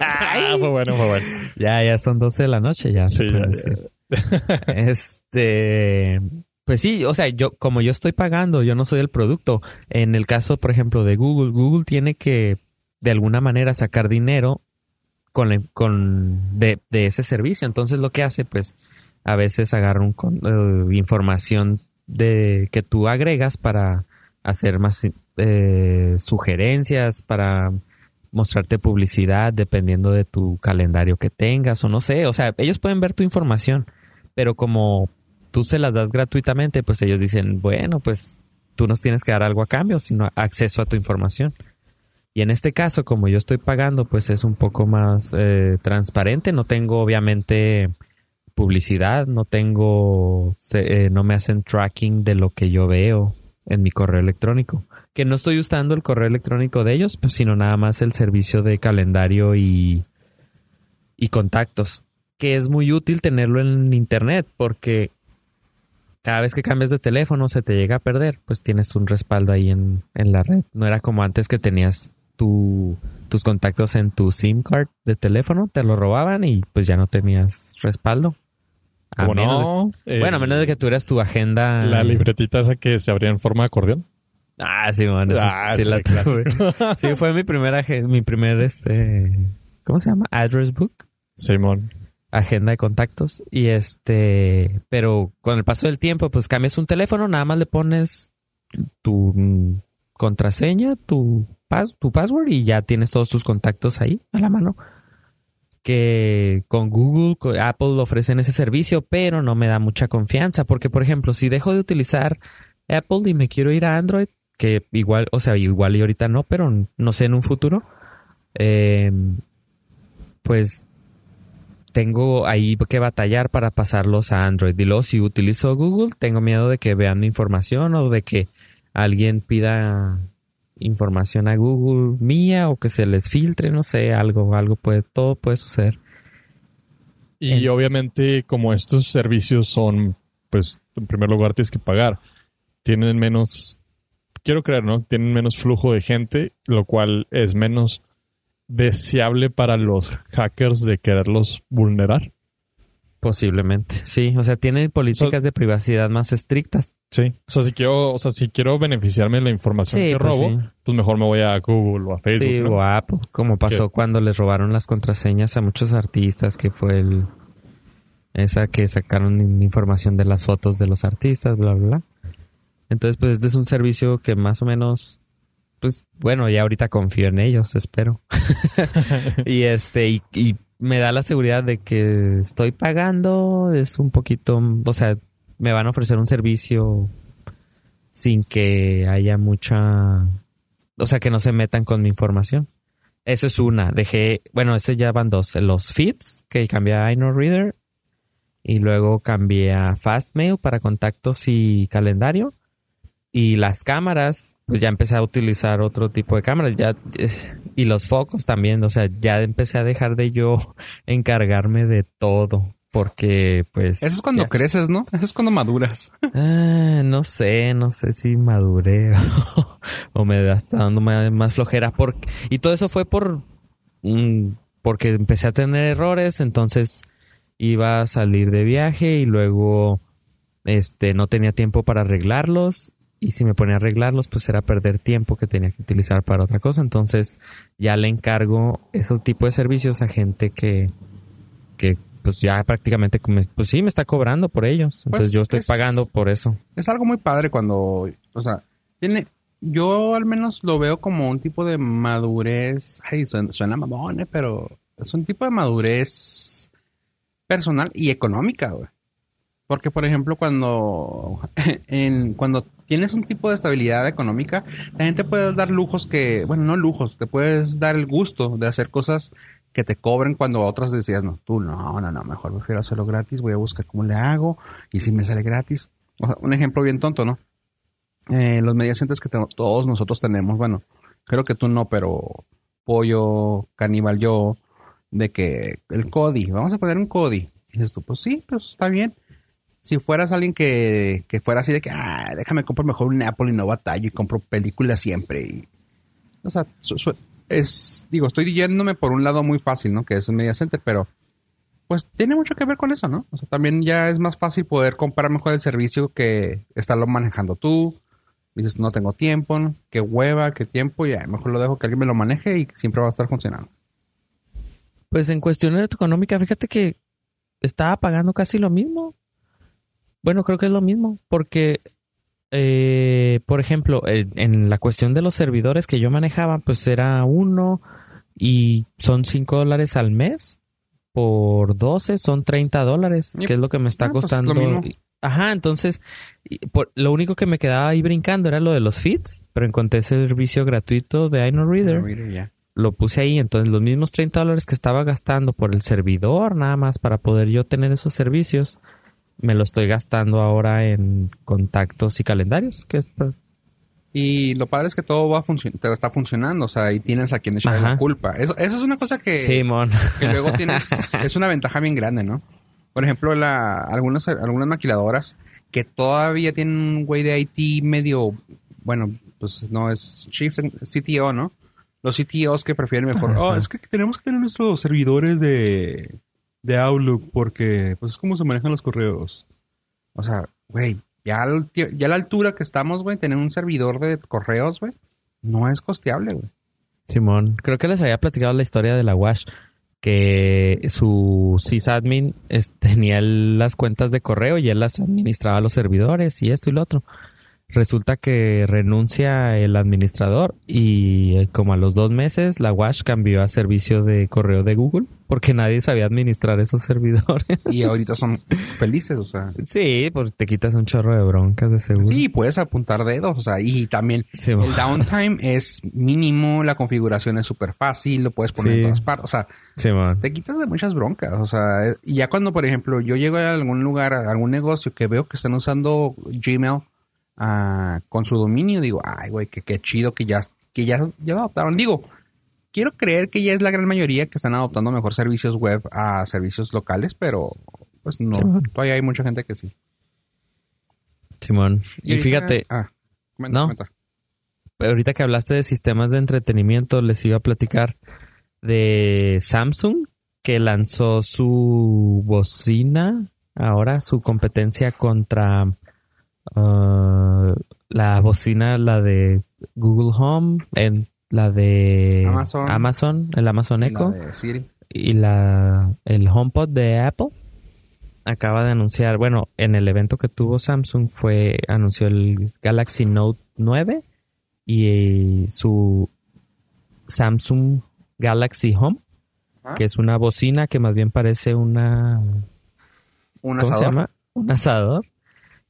Ah, fue bueno, fue bueno.
ya, ya son 12 de la noche, ya.
Sí, ya,
decir. Este, pues sí, o sea, yo como yo estoy pagando, yo no soy el producto. En el caso, por ejemplo, de Google, Google tiene que de alguna manera sacar dinero con, con de, de ese servicio. Entonces lo que hace, pues, a veces agarra un eh, información de que tú agregas para hacer más eh, sugerencias, para mostrarte publicidad dependiendo de tu calendario que tengas o no sé. O sea, ellos pueden ver tu información, pero como tú se las das gratuitamente, pues ellos dicen, bueno, pues tú nos tienes que dar algo a cambio, sino acceso a tu información. Y en este caso, como yo estoy pagando, pues es un poco más eh, transparente. No tengo, obviamente, publicidad, no tengo, eh, no me hacen tracking de lo que yo veo. en mi correo electrónico. Que no estoy usando el correo electrónico de ellos, pues, sino nada más el servicio de calendario y, y contactos. Que es muy útil tenerlo en internet porque cada vez que cambias de teléfono se te llega a perder, pues tienes un respaldo ahí en, en la red. No era como antes que tenías tu, tus contactos en tu SIM card de teléfono, te lo robaban y pues ya no tenías respaldo. A
¿Cómo
menos
no?
de-
Eh,
bueno, a menos de que tuvieras tu agenda.
La libretita esa que se abría en forma de acordeón.
Ah, sí, man, eso
Ah,
sí
sí,
la tuve. Sí, fue mi primera, mi primer, este, ¿cómo se llama? Address book.
Simón.
agenda de contactos y este, pero con el paso del tiempo, pues cambias un teléfono, nada más le pones tu contraseña, tu tu password y ya tienes todos tus contactos ahí a la mano. Que con Google, Apple ofrecen ese servicio, pero no me da mucha confianza porque, por ejemplo, si dejo de utilizar Apple y me quiero ir a Android, que igual, o sea, igual y ahorita no, pero no sé en un futuro, eh, pues tengo ahí que batallar para pasarlos a Android. Y luego si utilizo Google, tengo miedo de que vean mi información o de que alguien pida información a Google mía o que se les filtre, no sé, algo, algo puede, todo puede suceder.
Y
En-
obviamente, como estos servicios son, pues, en primer lugar tienes que pagar. Tienen menos, quiero creer, ¿no? Tienen menos flujo de gente, lo cual es menos deseable para los hackers de quererlos vulnerar.
Posiblemente, sí. O sea, tienen políticas de privacidad más estrictas.
Sí. O sea, si quiero, o sea, si quiero beneficiarme de la información
Sí,
que
pues
robo,
sí.
pues mejor me voy a Google o a Facebook.
Sí,
¿no?
o a Apple, como pasó cuando les robaron las contraseñas a muchos artistas, que fue el esa que sacaron in- información de las fotos de los artistas, bla, bla, bla. Entonces, pues este es un servicio que más o menos, pues bueno, ya ahorita confío en ellos, espero. y este, y, y me da la seguridad de que estoy pagando, es un poquito, o sea, me van a ofrecer un servicio sin que haya mucha o sea, que no se metan con mi información. Eso es una. Dejé, bueno, ese ya van dos. Los feeds, que cambié a iNoreader. Y luego cambié a Fastmail para contactos y calendario. Y las cámaras, pues ya empecé a utilizar otro tipo de cámaras. Ya, y los focos también. O sea, ya empecé a dejar de yo encargarme de todo. Porque, pues.
Eso es cuando
ya-
creces, ¿no? Eso es cuando maduras.
Ah, no sé, no sé si maduré o, me está dando más, flojera. Por, y todo eso fue por mm, porque empecé a tener errores, entonces iba a salir de viaje y luego este no tenía tiempo para arreglarlos. Y si me ponía a arreglarlos, pues era perder tiempo que tenía que utilizar para otra cosa. Entonces ya le encargo esos tipos de servicios a gente que, que pues ya prácticamente, me- pues sí, me está cobrando por ellos. Entonces
Pues
yo estoy
es-
pagando por eso.
Es algo muy padre cuando, o sea, tiene, yo al menos lo veo como un tipo de madurez, ay, suena, suena mamón, eh, pero es un tipo de madurez personal y económica, güey. Porque, por ejemplo, cuando, en, cuando tienes un tipo de estabilidad económica, la gente puede dar lujos que, bueno, no lujos, te puedes dar el gusto de hacer cosas que te cobren cuando otras decías, no, tú no, no, no, mejor prefiero hacerlo gratis, voy a buscar cómo le hago y si me sale gratis. O sea, un ejemplo bien tonto, ¿no? Eh, los mediacentes que te- todos nosotros tenemos, bueno, creo que tú no, pero Pollo, Caníbal, yo, de que el CODI, vamos a poner un CODI. Y dices tú, pues sí, pues está bien. Si fueras alguien que, que fuera así de que, ah, déjame comprar mejor un Apple y no batallo y compro películas siempre. Y, o sea, es, digo, estoy yéndome por un lado muy fácil, ¿no? Que es un media center, pero pues tiene mucho que ver con eso, ¿no? O sea, también ya es más fácil poder comprar mejor el servicio que estarlo manejando tú. Dices, no tengo tiempo, ¿no? qué hueva, qué tiempo, ya, mejor lo dejo que alguien me lo maneje y siempre va a estar funcionando.
Pues en cuestiones económica, fíjate que estaba pagando casi lo mismo. Bueno, creo que es lo mismo, porque, eh, por ejemplo, en la cuestión de los servidores que yo manejaba, pues era uno y son 5 dólares al mes. Por 12 son 30 dólares,
Yep.
que es lo que me está
Ah, pues es
costando. Ajá, entonces, y por- lo único que me quedaba ahí brincando era lo de los feeds, pero encontré ese servicio gratuito de iNoreader
ya.
lo puse ahí. Entonces, los mismos 30 dólares que estaba gastando por el servidor, nada más para poder yo tener esos servicios, me lo estoy gastando ahora en contactos y calendarios, que es,
Y lo padre es que todo va te está funcionando, o sea, y tienes a quien echarle la culpa. Eso, eso es una cosa que,
Simón.
que luego tienes, es una ventaja bien grande, ¿no? Por ejemplo, la, algunas, algunas maquiladoras que todavía tienen un güey de IT medio, bueno, pues no es Chief CTO, ¿no? Los CTOs que prefieren mejor,
Ajá.
oh, es que tenemos que tener nuestros servidores de, de Outlook porque, pues es como se manejan los correos. O sea, güey, ya, ya a la altura que estamos, güey, tener un servidor de correos, güey, no es costeable, güey.
Simón, creo que les había platicado la historia de la Wash, que su sysadmin tenía las cuentas de correo y él las administraba a los servidores y esto y lo otro. Resulta que renuncia el administrador y eh, como a los dos meses la Wash cambió a servicio de correo de Google porque nadie sabía administrar esos servidores.
Y ahorita son felices, o sea.
sí, porque te quitas un chorro de broncas de seguro.
Sí, puedes apuntar dedos, o sea, y también el downtime es mínimo, la configuración es súper fácil, lo puedes poner
Sí.
en todas partes, o sea, te quitas de muchas broncas, o sea, y ya cuando, por ejemplo, yo llego a algún lugar, a algún negocio que veo que están usando Gmail con su dominio, digo, ay, güey, que qué chido que ya, que ya, ya lo adoptaron. Digo, quiero creer que ya es la gran mayoría que están adoptando mejor servicios web a servicios locales, pero pues no,
Simón.
todavía hay mucha gente que sí.
Simón. Y
ahorita-
fíjate,
Ah, comenta,
No.
comenta.
ahorita que hablaste de sistemas de entretenimiento, les iba a platicar de Samsung, que lanzó su bocina, ahora su competencia contra ah, la bocina, la de Google Home, en la de
Amazon.
Amazon, el Amazon
La
Echo
de Siri.
y la el HomePod de Apple acaba de anunciar, bueno, en el evento que tuvo Samsung fue anunció el Galaxy Note 9 y su Samsung Galaxy Home,
Ah.
que es una bocina que más bien parece una
Un
¿cómo se llama? Un asador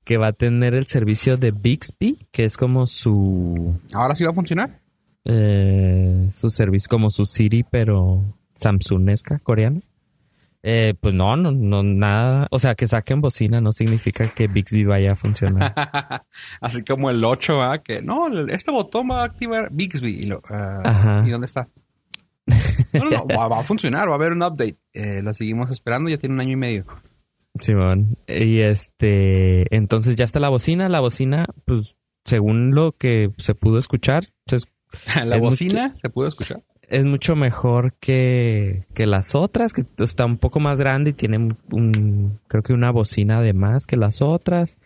que va a tener el servicio de Bixby, que es como su
¿Ahora sí va a funcionar?
eh, su servicio como su Siri, pero Samsungesca, coreana. Eh, pues no, no, no, nada. O sea, que saquen bocina no significa que Bixby vaya a funcionar.
Así como el 8, ¿ah? Que no, este botón va a activar Bixby. Y, lo, ah,
Ajá.
¿y dónde está? No, no, no, va, va a funcionar, va a haber un update. Eh, lo seguimos esperando, ya tiene un año y medio.
Simón. Y este, entonces ya está la bocina. La bocina, pues, según lo que se pudo escuchar, pues,
La
Es
bocina, ¿se pudo escuchar?
es mucho mejor que, que las otras, que está un poco más grande y tiene un, un- creo que una bocina de más que las otras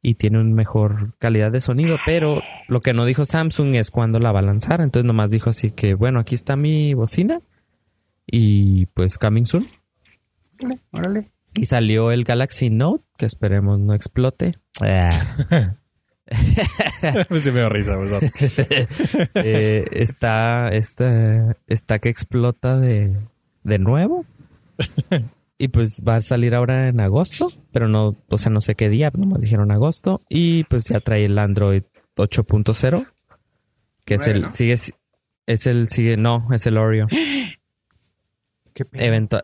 y tiene una mejor calidad de sonido, pero lo que no dijo Samsung es cuándo la va a lanzar, entonces nomás dijo así que, bueno, aquí está mi bocina y pues coming soon.
Órale, órale.
Y salió el Galaxy Note, que esperemos no explote. Ah.
sí me risa, ¿verdad?
Eh, está, está, está que explota de, de nuevo. Y pues va a salir ahora en agosto, pero no, o sea, no sé qué día, nomás dijeron agosto. Y pues ya trae el Android 8.0, que es el, sigue, es el, sigue, no, es el Oreo.
Qué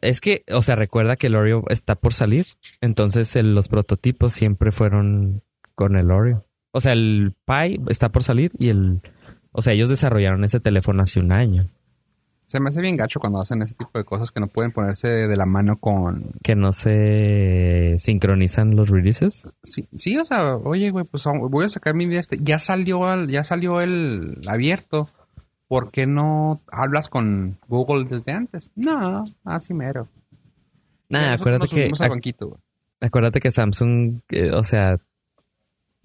es que, o sea, recuerda que el Oreo está por salir, entonces el- los prototipos siempre fueron con el Oreo. O sea, el Pi está por salir y el, o sea, ellos desarrollaron ese teléfono hace un año,
Se me hace bien gacho cuando hacen ese tipo de cosas que no pueden ponerse de la mano con...
que no se sincronizan los releases.
Sí, sí o sea, oye, güey, pues voy a sacar mi de este. Ya salió, al- ya salió el abierto. ¿Por qué no hablas con Google desde antes? No, así mero.
Nah, acuérdate que, ac-
banquito,
acuérdate que Samsung, eh, o sea,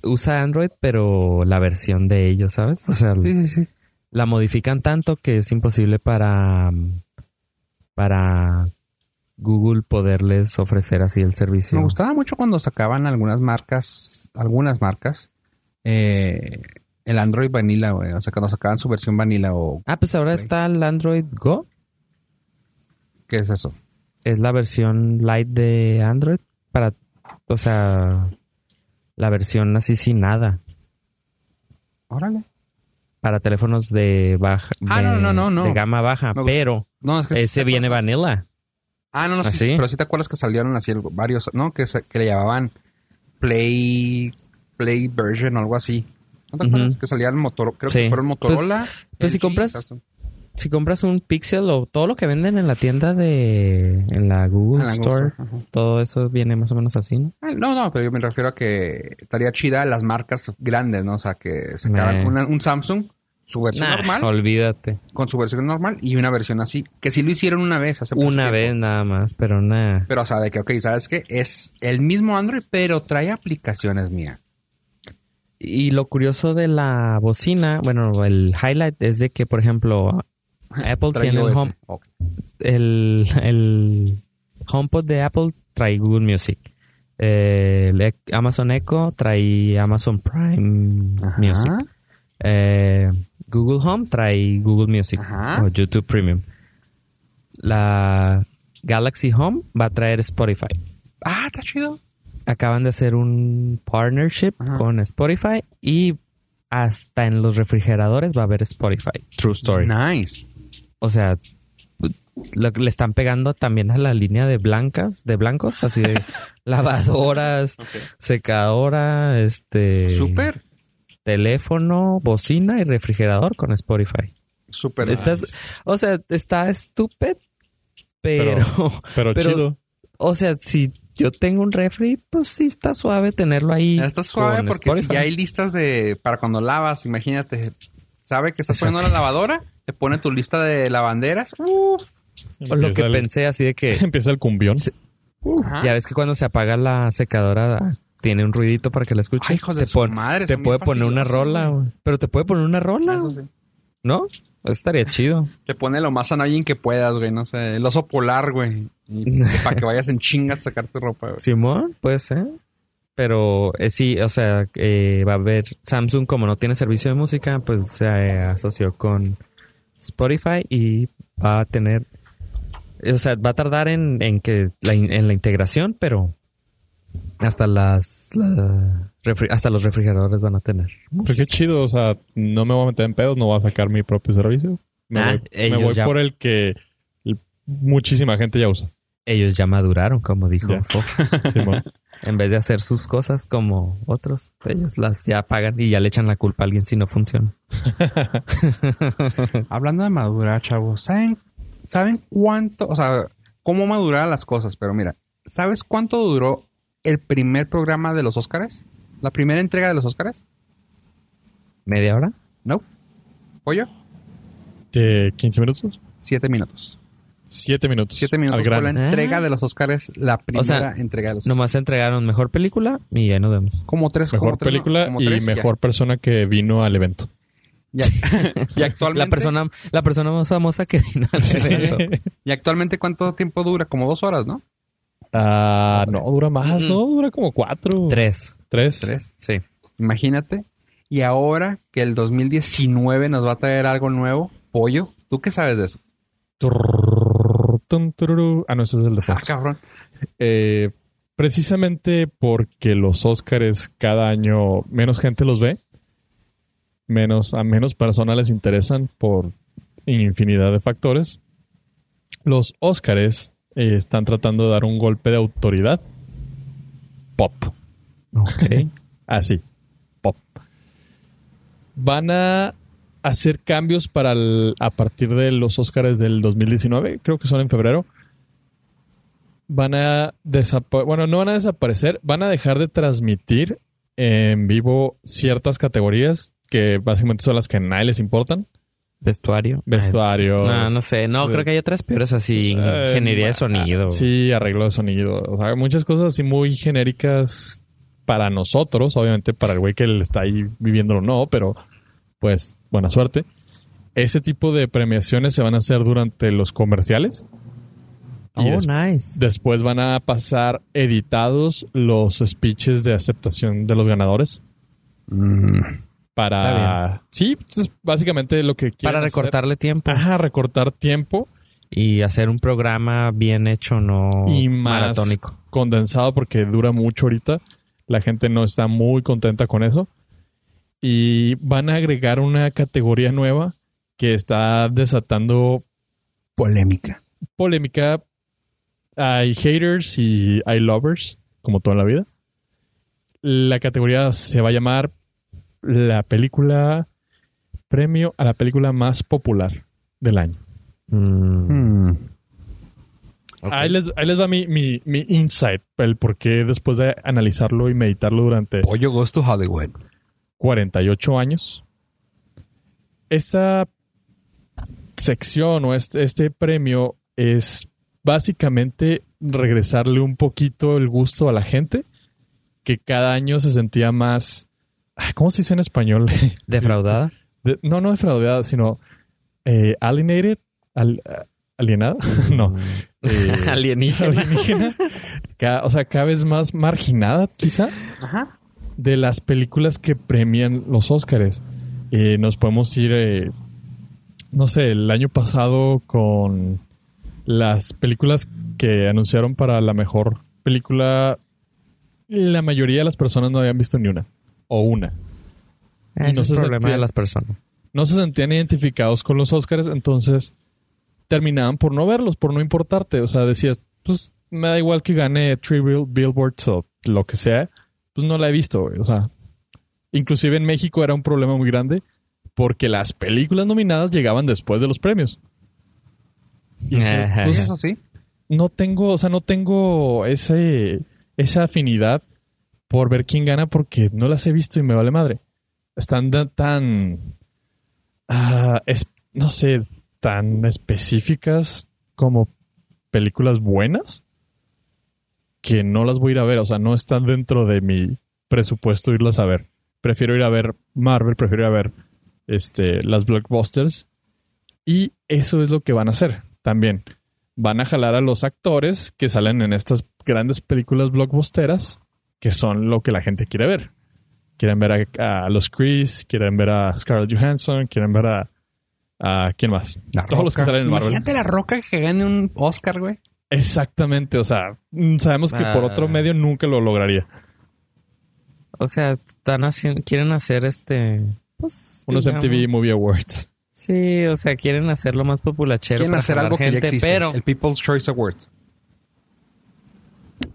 usa Android, pero la versión de ellos, ¿sabes? O sea,
Sí, sí, sí.
la modifican tanto que es imposible para para Google poderles ofrecer así el servicio.
Me gustaba mucho cuando sacaban algunas marcas, algunas marcas, eh, el Android Vanilla, güey. O sea, cuando sacaban su versión Vanilla o...
Ah, pues ahora está el Android Go.
¿Qué es eso?
Es la versión light de Android para, o sea, la versión así sin nada
Órale.
para teléfonos de baja,
Ah,
de,
no, no, no, no.
de gama baja, pero
No, es que...
ese viene vanilla.
Ah, no, no, sí,
¿Ah,
sí, pero sí te acuerdas que salieron así varios, ¿no? Que, se- que le llamaban Play... Play version o algo así. ¿No te acuerdas?
Ujú.
Que salía el motor, creo
Sí.
que fueron Motorola.
pues si compras-. Si compras un Pixel o todo lo que venden en la tienda de... En la Google
la
Store,
Google Store, ajá.
todo eso viene más o menos así, ¿no?
Ah, No, no, pero yo me refiero a que estaría chida las marcas grandes, ¿no? O sea, que sacaran una- un Samsung, su versión
Nah,
normal,
olvídate.
con su versión normal y una versión así. Que sí lo hicieron una vez hace mucho
Una
tiempo.
vez nada más, pero nada.
Pero, o sea, de que, ok, ¿sabes qué? Es el mismo Android, pero trae aplicaciones mías.
Y lo curioso de la bocina, bueno, el highlight es de que, por ejemplo, Apple tiene el, home, el, el HomePod de Apple trae Google Music. Eh, el Ec- Amazon Echo trae Amazon Prime
Ajá.
Music. Eh, Google Home trae Google Music
Ajá.
o YouTube Premium. La Galaxy Home va a traer Spotify.
Ah, está chido.
Acaban de hacer un partnership
Ajá.
con Spotify y hasta en los refrigeradores va a haber Spotify. True story.
Nice.
O sea, lo que le están pegando también a la línea de blancas, de blancos, así de lavadoras, secadora, este
Súper.
teléfono, bocina y refrigerador con Spotify. Estás-
nice.
O sea, está estúpido, pero,
Pero,
Pero-
chido.
o sea, si yo tengo un refri, pues sí está suave tenerlo ahí.
Está suave porque si ya hay listas de... Para cuando lavas, imagínate. Sabe que estás poniendo la lavadora, te pone tu lista de lavanderas. Uf.
O lo que
el-
pensé así de que
Empieza el cumbión.
Ya ves que cuando se apaga la secadora ah, tiene un ruidito para que la escuches.
Ay, hijos de
te
su
pon-
madre,
te puede poner una rola,
güey.
güey. pero te puede poner una rola,
Eso sí.
¿no? Eso estaría chido.
Te pone lo más annoying que puedas, güey. No sé, el oso polar, güey. Y para que vayas en chinga a sacar tu ropa, güey.
Simón, puede ser. Pero eh, sí, o sea, eh, va a haber Samsung como no tiene servicio de música, pues se eh, asoció con Spotify y va a tener, o sea, va a tardar en, en que la, in- en la integración, pero hasta las, la- refri- hasta los refrigeradores van a tener.
Pero qué chido, o sea, no me voy a meter en pedos, no voy a sacar mi propio servicio. Me
Ah,
voy, me
ellos
voy
ya-
por el que muchísima gente ya usa.
Ellos ya maduraron, como dijo. Fo. En vez de hacer sus cosas como otros, ellos las ya pagan y ya le echan la culpa a alguien si no funciona.
Hablando de madurar, chavos, ¿saben, ¿saben cuánto, o sea, cómo madurar las cosas? Pero mira, ¿sabes cuánto duró el primer programa de los Óscares? ¿La primera entrega de los Óscares?
¿Media hora?
¿No? ¿Pollo?
¿De 15 minutos?
Siete minutos.
7 minutos.
Siete minutos
Al
fue
grano.
la entrega de los Óscares, la primera
sea,
entrega de los Óscares.
Nomás entregaron mejor película y ya nos vemos.
Como tres,
Mejor
como tres, ¿no?
película
Como
y
tres, ya.
mejor persona que vino al evento.
Ya. y actualmente.
La persona, la persona más famosa que vino al evento.
¿Y actualmente cuánto tiempo dura? Como dos horas, ¿no?
Ah, no, dura más,
Mm.
¿no? Dura como 4.
Tres.
3.
Tres.
Sí.
Imagínate. Y ahora que el 2019 nos va a traer algo nuevo, pollo. ¿Tú qué sabes de eso?
Ah, no, ese es el de
Ah, cabrón.
Eh, precisamente porque los Óscares cada año menos gente los ve, menos a menos personas les interesan por infinidad de factores. Los Óscares eh, están tratando de dar un golpe de autoridad. Pop.
Ok.
Así. Pop. Van a hacer cambios para el- a partir de los Óscares del 2019, creo que son en febrero. Van a desaparecer, bueno, no van a desaparecer, van a dejar de transmitir en vivo ciertas categorías que básicamente son las que a nadie les importan.
Vestuario.
Vestuario.
No, no sé. No, creo que hay otras peores así.
Eh,
Ingeniería de
ah,
sonido.
Sí, arreglo de sonido. O sea, muchas cosas así muy genéricas para nosotros. Obviamente para el güey que le está ahí viviéndolo no, pero pues buena suerte. Ese tipo de premiaciones se van a hacer durante los comerciales. Y
Oh,
des-
nice.
después van a pasar editados los speeches de aceptación de los ganadores. Para... Sí, es básicamente lo que quieren
Para
hacer.
recortarle tiempo.
Ajá, recortar tiempo.
Y hacer un programa bien hecho, no
y más
maratónico.
condensado porque dura mucho ahorita. La gente no está muy contenta con eso. Y van a agregar una categoría nueva que está desatando
Polémica.
polémica. Hay haters y hay lovers, como toda la vida. La categoría se va a llamar la película premio a la película más popular del año.
Mm,
Hmm.
Ahí, les, ahí les va mi, mi, mi insight, el por qué después de analizarlo y meditarlo durante
Pollo Goes to Hollywood.
48 años. Esta sección o este, este premio es básicamente regresarle un poquito el gusto a la gente que cada año se sentía más... ¿Cómo se dice en español?
¿Defraudada?
De- no, no defraudada, sino eh, alienated, al- alienada, no. Eh,
Alienígena.
alienígena. O sea, cada vez más marginada, quizá
Ajá.
De las películas que premian los Óscares. Eh, nos podemos ir, eh, no sé, el año pasado con las películas que anunciaron para la mejor película. La mayoría de las personas no habían visto ni una. O una.
Ese
Y no
es
se
el problema de las personas.
No se sentían identificados con los Óscares, entonces terminaban por no verlos, por no importarte. O sea, decías, pues me da igual que gane Three Bill- Billboards o lo que sea. Pues no la he visto, güey. O sea, inclusive en México era un problema muy grande porque las películas nominadas llegaban después de los premios. Y eso, pues,
Eso sí.
no tengo, o sea, no tengo ese, esa afinidad por ver quién gana porque no las he visto y me vale madre. Están tan, ah, es- no sé, tan específicas como películas buenas que no las voy a ir a ver. O sea, no están dentro de mi presupuesto irlas a ver. Prefiero ir a ver Marvel, prefiero ir a ver este, las blockbusters. Y eso es lo que van a hacer también van a jalar a los actores que salen en estas grandes películas blockbusteras, que son lo que la gente quiere ver. Quieren ver a, a los Chris, quieren ver a Scarlett Johansson, quieren ver a, a ¿quién más?
La
Todos los que salen en Marvel.
Imagínate la roca que gane un Oscar, güey.
Exactamente, o sea, mm, sabemos que por
Ah.
otro medio nunca lo lograría.
O sea, están haciendo, quieren hacer este, pues,
Unos
digamos-
MTV Movie Awards.
Sí, o sea, quieren hacerlo más populachero
Quieren
para
hacer algo que ya
gente,
existe.
pero,
El People's Choice Award.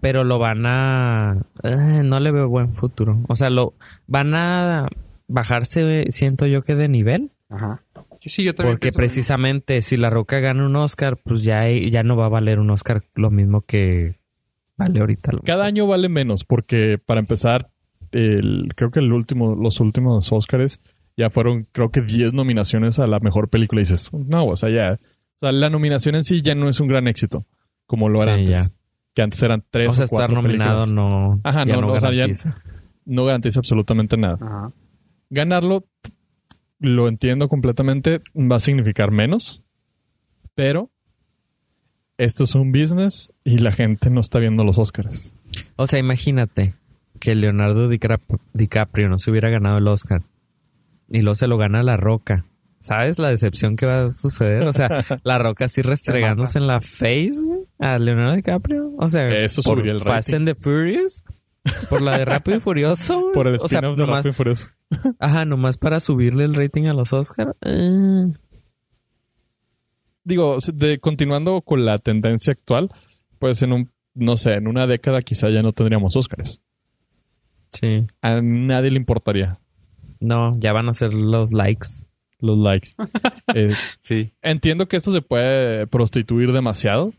pero lo van a, eh, no le veo buen futuro. O sea, lo van a bajarse, siento yo que de nivel,
Ajá. Sí, sí, yo también
porque precisamente si La Roca gana un Oscar, pues ya, ya no va a valer un Oscar lo mismo que vale ahorita. lo
Cada año vale menos, porque para empezar, el, creo que el último, los últimos Oscars ya fueron, creo que 10 nominaciones a la mejor película. Y dices, no, o sea, ya. O sea, la nominación en sí ya no es un gran éxito, como lo era
Sí,
antes.
ya.
Que antes eran tres
O sea,
o cuatro
estar nominado
películas.
no,
Ajá,
ya
no,
no,
no, o sea, ya-
garantiza.
No garantiza absolutamente nada.
Ajá.
Ganarlo, lo entiendo completamente, va a significar menos, pero esto es un business y la gente no está viendo los Oscars.
O sea, imagínate que Leonardo DiCap- DiCaprio no se hubiera ganado el Oscar y luego se lo gana La Roca. ¿Sabes la decepción que va a suceder? O sea, La Roca así restregándose en la face güey, a Leonardo DiCaprio. O sea,
Eso
por
el
Fast and the Furious. Por la de Rápido y Furioso.
Por el
o sea,
spin-off de
nomás,
Rápido y Furioso.
Ajá, nomás para subirle el rating a los Oscars. Eh,
digo, de, continuando con la tendencia actual, pues en un, no sé, en una década quizá ya no tendríamos Óscares.
sí.
A nadie le importaría
No, ya van a ser los likes.
los likes. Eh,
Sí.
entiendo que esto se puede prostituir demasiado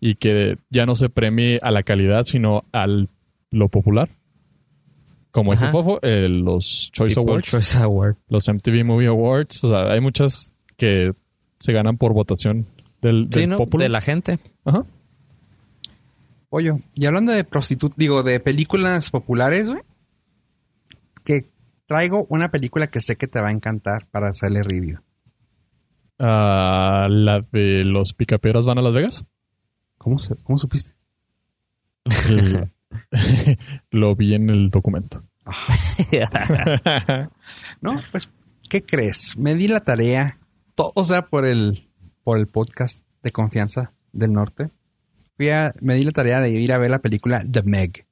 y que ya no se premie a la calidad, sino al lo popular. Como ese
Ajá.
fofo, eh, los Choice
People
Awards,
Choice Award.
los MTV Movie Awards, o sea, hay muchas que se ganan por votación del,
Sí,
del
¿no?
popular.
De la gente.
Ajá.
Oye, y hablando de prostitut, digo, de películas populares, güey, que traigo una película que sé que te va a encantar para hacerle review.
Ah, la de los picapiedras van a Las Vegas.
¿Cómo, se, cómo supiste?
lo vi en el documento.
No, pues, ¿qué crees? Me di la tarea, todo, o sea, por el, por el podcast de confianza del norte. Fui a, me di la tarea de ir a ver la película The Meg,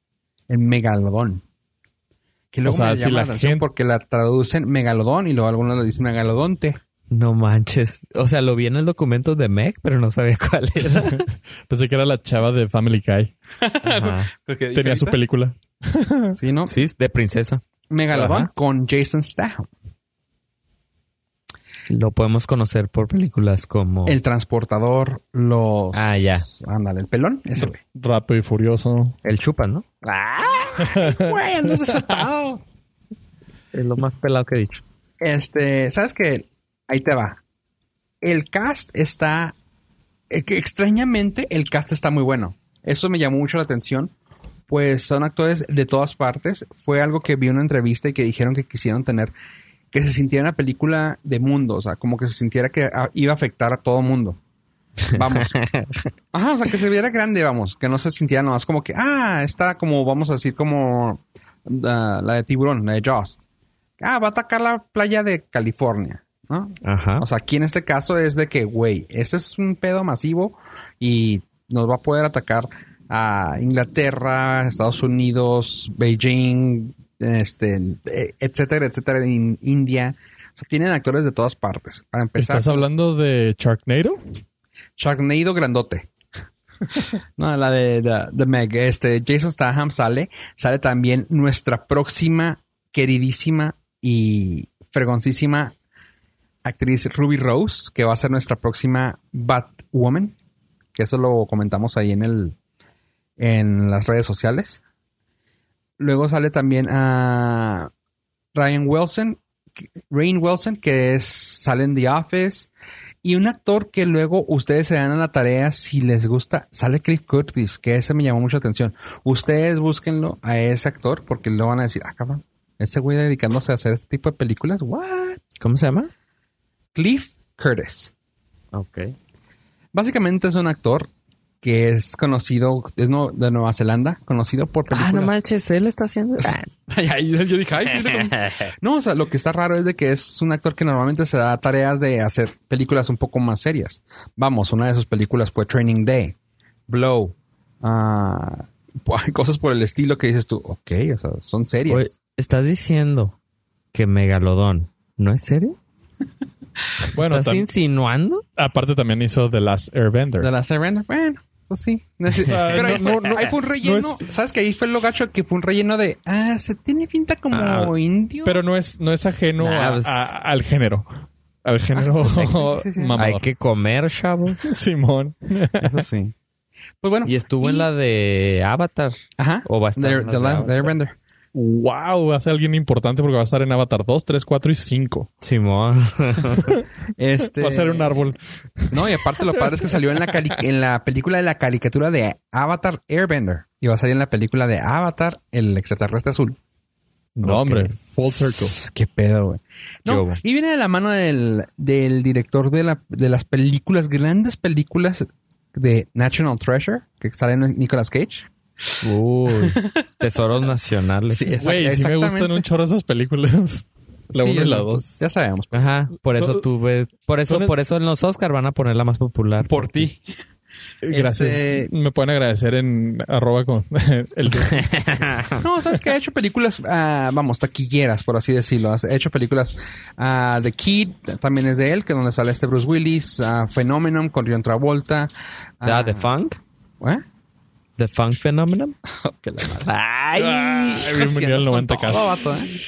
el megalodón. Que luego
O sea,
me
si
llama
la
la
gente-
porque la traducen megalodón y luego algunos le dicen megalodonte.
No manches. O sea, lo vi en el documento de Meg, pero no sabía cuál era.
Pensé que era la chava de Family Guy.
Ajá.
Tenía su película.
Sí, ¿no?
Sí, de princesa.
Megalodón
Ajá.
con Jason Statham.
Lo podemos conocer por películas como...
El transportador, los...
Ah, ya.
Ándale, el pelón, ese güey.
Rápido y furioso.
El chupan, ¿no?
Güey, andas desatado.
Es lo más pelado que he dicho.
Este, ¿sabes qué? Ahí te va. El cast está... eh, extrañamente, el cast está muy bueno. Eso me llamó mucho la atención. Pues son actores de todas partes. Fue algo que vi en una entrevista y que dijeron que quisieron tener... Que se sintiera una película de mundo. O sea, como que se sintiera que ah, iba a afectar a todo mundo. Vamos. Ajá, o sea, que se viera grande, vamos. Que no se sintiera nomás como que, ah, está como, vamos a decir, como ah, la de tiburón, la de Jaws. Ah, va a atacar la playa de California, ¿no?
Ajá.
O sea, aquí en este caso es de que, güey, este es un pedo masivo y nos va a poder atacar a Inglaterra, Estados Unidos, Beijing, este, etcétera, etcétera, in- India. O sea, tienen actores de todas partes. Para empezar,
¿Estás hablando de Sharknado?
Sharknado grandote. no, la de, de, de Meg. Este, Jason Statham sale. Sale también nuestra próxima queridísima y fregoncísima actriz Ruby Rose, que va a ser nuestra próxima Batwoman. Que eso lo comentamos ahí en el en las redes sociales. Luego sale también a Ryan Wilson, Rain Wilson, que es, sale en The Office. Y un actor que luego ustedes se dan a la tarea si les gusta, sale Cliff Curtis, que ese me llamó mucho la atención. Ustedes búsquenlo a ese actor porque luego van a decir, ah, cabrón, ese güey dedicándose a hacer este tipo de películas, what?
¿Cómo se llama?
Cliff Curtis.
Ok.
Básicamente es un actor que es conocido, es no- de Nueva Zelanda, conocido por películas.
Ah, no manches, él está haciendo...
Ay, yo dije, ay. No, o sea, lo que está raro es de que es un actor que normalmente se da tareas de hacer películas un poco más serias. Vamos, una de sus películas fue Training Day, Blow, ah, hay cosas por el estilo que dices tú, ok, o sea, son serias.
Oye, ¿estás diciendo que Megalodón no es serio?
Bueno,
¿Estás insinuando?
aparte también hizo The Last Airbender.
de la Serena, bueno, pues sí. Pero ahí,
no,
fue,
no,
ahí fue un relleno,
no
¿sabes que ahí fue lo gacho? Que fue un relleno de, ah, se tiene pinta como
Ah,
indio.
Pero no es, no es ajeno
Nah,
a-
pues-
a- al género. Al género
sí.
Hay que comer, chavos.
Simón.
Eso sí. Pues bueno.
Y estuvo en la de Avatar.
Ajá.
o va a estar
The-
en las
The
de
La-
Avatar.
The Airbender.
Wow, va a ser alguien importante porque va a estar en Avatar 2, 3, 4 y 5.
Simón.
Este...
Va a ser un árbol.
No, y aparte lo padre es que salió en la, cali- en la película de la caricatura de Avatar Airbender. Y va a salir en la película de Avatar, el extraterrestre azul.
No, hombre. Full circle.
Qué pedo, güey.
¿Qué
No, y viene de la mano del, del director de, la, de las películas, grandes películas de National Treasure, que sale en Nicolas Cage.
Uy. Tesoros nacionales.
Sí, exact-
Güey, sí me gustan un chorro esas películas. La
Sí,
1 y la
ya-
2.
Ya sabemos.
Ajá. Por eso ves... Por eso, por eso en los Oscar van a poner la más popular.
Por ti.
Gracias.
Este-
Me pueden agradecer en arroba con el
No, sabes que ha hecho películas, ah, vamos, taquilleras, por así decirlo. Ha hecho películas ah, The Kid, también es de él, que donde sale este Bruce Willis, ah, Phenomenon con John Travolta.
The Funk.
¿Eh?
The Funk Phenomenon.
Que la madre.
Ay.
Ay, bienvenido al
Con
90
todo,
k
vato, ¿eh?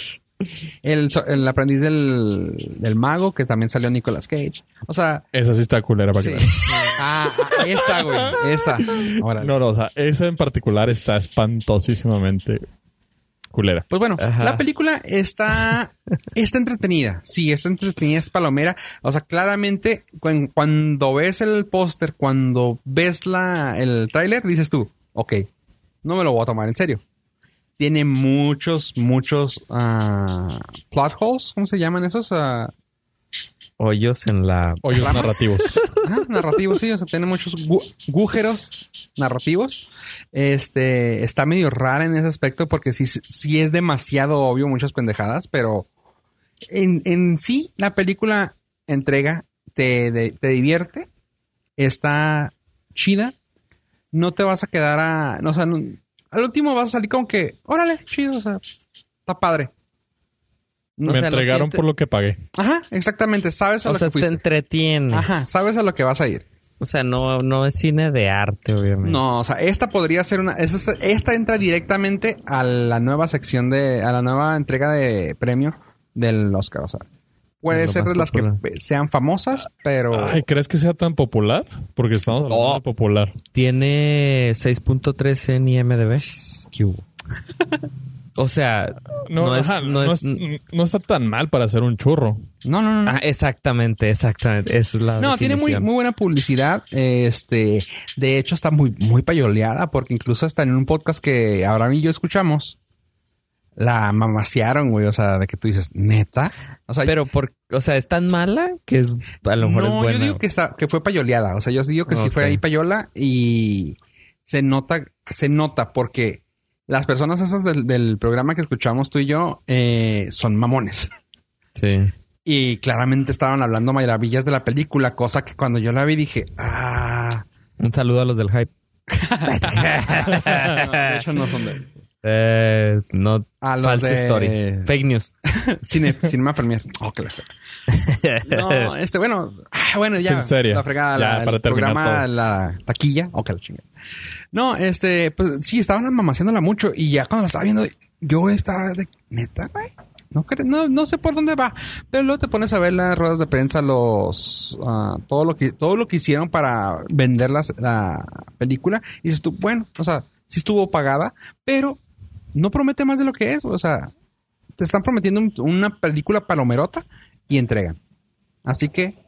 El, aprendiz del, del mago, que también salió Nicolas Cage. O sea,
Esa sí está culera para
sí.
que.
Ah, ah, esa, güey. Esa. Órale.
No, no, o sea, esa en particular está espantosísimamente culera.
Pues bueno,
Ajá.
la película está, está entretenida. Sí, está entretenida, es palomera. O sea, claramente, cuan- cuando ves el póster, cuando ves la, el tráiler, dices tú, ok, no me lo voy a tomar en serio. Tiene muchos, muchos ah, plot holes, ¿cómo se llaman esos? Ah,
Hoyos en la...
Hoyos narrativos.
Ajá, narrativos, sí, o sea, tiene muchos gu- agújeros narrativos. Este, está medio rara en ese aspecto porque sí, sí es demasiado obvio muchas pendejadas, pero en, en sí la película entrega, te, de- te divierte, está chida, no te vas a quedar a, no, o sea, no- al último vas a salir como que, órale, chido, o sea, está padre.
No,
Me
o sea, lo
entregaron por lo que pagué.
Ajá, exactamente, sabes a
O
lo
sea,
que
te
fuiste.
entretiene.
Ajá, sabes a lo que vas a ir.
O sea, no, no es cine de arte, obviamente.
No, o sea, esta podría ser una. esa es- esta entra directamente a la nueva sección de. a la nueva entrega de premio del Oscar. O sea, puede
Lo
ser de las
popular.
que sean famosas, pero.
Ay, ¿crees que sea tan popular? Porque estamos hablando
No.
de popular.
Tiene 6.3 en IMDB. ¿Qué hubo? O sea,
No,
No es-
ajá,
no
no
es-
es- no está tan mal para hacer un churro.
no, no, no. no.
ah, exactamente, exactamente. Esa es la
No, tiene muy, muy buena publicidad. Este, de hecho, está muy, muy payoleada, porque incluso hasta en un podcast que Abraham y yo escuchamos, la mamasearon, güey. O sea, de que tú dices, neta. O sea,
Pero, por, o sea, es tan mala que es, a lo mejor
no,
es buena.
yo digo que, está, que fue payoleada. O sea, yo digo que sí fue ahí payola y se nota, se nota porque las personas esas del, del programa que escuchamos tú y yo eh, son mamones.
Sí.
Y claramente estaban hablando maravillas de la película, cosa que cuando yo la vi dije, ah.
Un saludo a los del hype.
De hecho, no son de.
Eh, no,
A los
falsa
de-
story. Fake news.
Cine, Cinema Premier. Oh, que la fregada. No, este, bueno, ah, bueno, ya.
Film serie.
La fregada,
Ya,
la,
para
el programa,
todo.
la taquilla. Oh, que la chingada. No, este, pues sí, estaban mamaciándola mucho y ya cuando la estaba viendo, yo estaba de neta, güey. No, no, no sé por dónde va. Pero luego te pones a ver las ruedas de prensa, los ah, todo lo que todo lo que hicieron para vender las- la película. Y dices tú, bueno, o sea, sí estuvo pagada, pero no promete más de lo que es. O sea, te están prometiendo un- una película palomerota y entregan. Así que,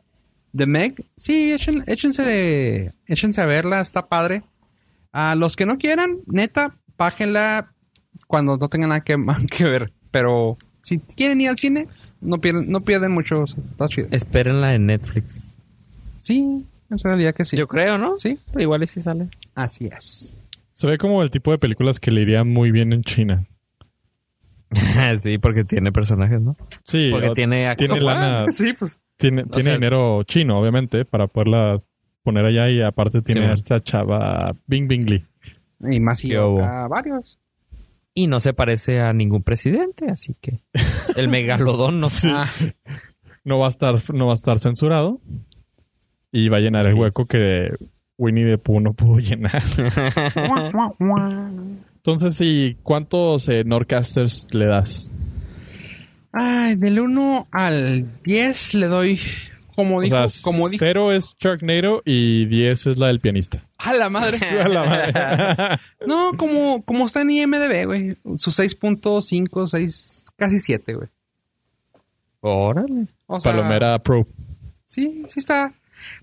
The Meg, sí, echen- échense, de- échense a verla, está padre. A los que no quieran, neta, pájenla cuando no tengan nada que, que ver. Pero si quieren ir al cine, no pierden, no pierden mucho. o sea, Está chido.
Espérenla en Netflix.
Sí, en realidad que sí.
Yo creo, ¿no?
Sí,
Igual y sí sale.
así es.
Se ve como el tipo de películas que le iría muy bien en China.
sí, porque tiene personajes, ¿no?
Sí,
Porque tiene
tiene lana,
Sí, pues.
tiene, tiene
sea-
dinero chino, obviamente, para poderla poner allá y aparte tiene a esta chava Bing Bing Lee.
Y más y a varios.
Y no se parece a ningún presidente, así que el megalodón no sé.
Ah,
No va a estar, no va a estar censurado y va a llenar el hueco
es.
que Winnie the Pooh no pudo llenar. Entonces, ¿y cuántos eh, Nordcasters le das?
Ay, del 1 al 10 le doy, como dijo,
o sea,
como dijo.
cero es Sharknado y 10 es la del pianista.
A la madre.
A la madre.
no, como, como está en IMDB, güey. Su 6.5, 6, casi 7, güey.
Órale.
O sea,
Palomera Pro.
Sí, sí está.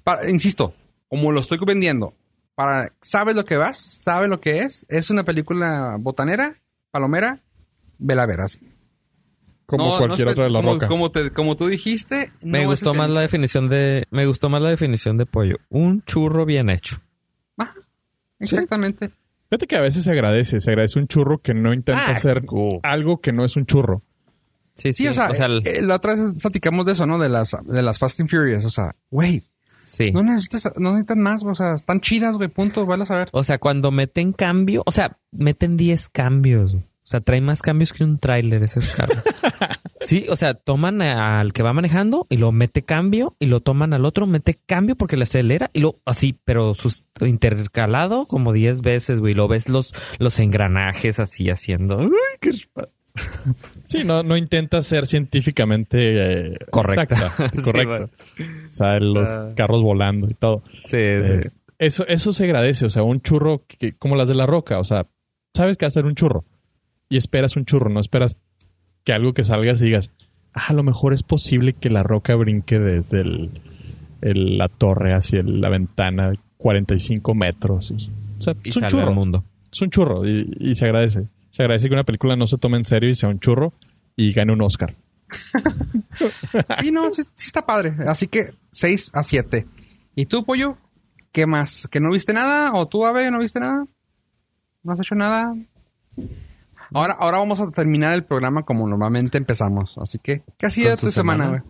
Para- insisto, como lo estoy vendiendo, para, sabes lo que vas, sabes lo que es. Es una película botanera, palomera, vela ver así.
Como
No,
cualquier
no es-
otra de la
como,
roca.
Como, te- como tú dijiste,
Me
no
gustó más la definición de me gustó más la definición de pollo. Un churro bien hecho.
Ah, exactamente.
Fíjate que a veces se agradece. Se agradece un churro que no intenta
Ah,
hacer
cool.
algo que no es un churro.
Sí,
Sí, o sea,
el-
eh, la otra vez platicamos de eso, ¿no? De las, de las Fast and Furious. O sea, güey,
sí.
no necesitas, no necesitan más, o sea, están chidas, güey, punto, vale a saber.
O sea, cuando meten cambio, o sea, meten 10 cambios. O sea, trae más cambios que un tráiler ese carro. sí, o sea, toman al que va manejando y lo mete cambio y lo toman al otro, mete cambio porque le acelera y lo así, pero sus, intercalado como 10 veces, güey. Lo ves los, los engranajes así haciendo. Uy, qué
Sí, no, no intenta ser científicamente eh,
Correcta.
exacta,
Sí,
correcto. O sea, los
Ah.
carros volando y todo.
Sí,
Eh,
sí.
eso, eso se agradece. O sea, un churro que, como las de la roca. O sea, sabes que hacer un churro y esperas un churro. No esperas que algo que salgas y digas, ah, a lo mejor es posible que la roca brinque desde el, el- la torre hacia el- la ventana 45 metros. O sea,
Y
es un churro.
al mundo.
Es un churro y, y se agradece. Se agradece que una película no se tome en serio y sea un churro y gane un Oscar.
Sí, no, sí, sí está padre. Así que 6 a 7. ¿Y tú, Pollo? ¿Qué más? ¿Que no viste nada? ¿O tú, Ave, no viste nada? ¿No has hecho nada? Ahora, ahora vamos a terminar el programa como normalmente empezamos. Así que, ¿qué ha sido tu semana, güey?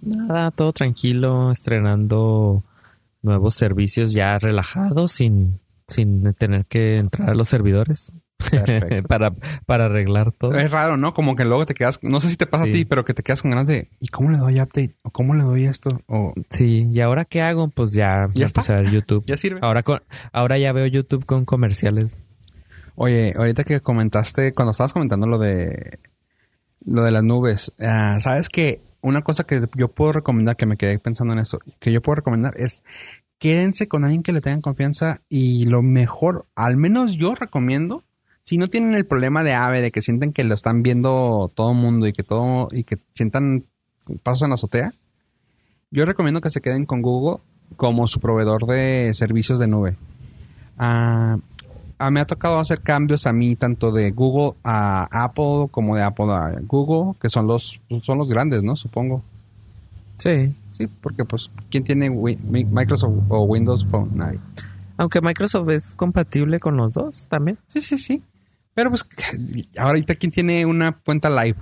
semana. Nada, todo tranquilo, estrenando nuevos servicios ya relajados, sin, sin tener que entrar a los servidores. Para, para arreglar todo.
Es raro, ¿no? Como que luego te quedas, no sé si te pasa
Sí.
a ti, pero que te quedas con ganas de, ¿y cómo le doy update? ¿O cómo le doy esto? O
Sí, ¿y ahora qué hago? Pues ya,
Ya
a ver YouTube.
ya sirve.
Ahora, con, ahora ya veo YouTube con comerciales.
Oye, ahorita que comentaste, cuando estabas comentando lo de lo de las nubes, ah, sabes que una cosa que yo puedo recomendar, que me quedé pensando en eso, que yo puedo recomendar es quédense con alguien que le tengan confianza y lo mejor, al menos yo recomiendo, si no tienen el problema de ave, de que sienten que lo están viendo todo el mundo y que todo, y que sientan pasos en la azotea, yo recomiendo que se queden con Google como su proveedor de servicios de nube. Ah, ah, me ha tocado hacer cambios a mí tanto de Google a Apple como de Apple a Google, que son los son los grandes, ¿no? Supongo.
Sí.
Sí, porque pues ¿quién tiene Microsoft o Windows Phone? Nadie.
Aunque Microsoft es compatible con los dos también.
Sí, sí, sí. Pero pues ahorita quién tiene una cuenta live?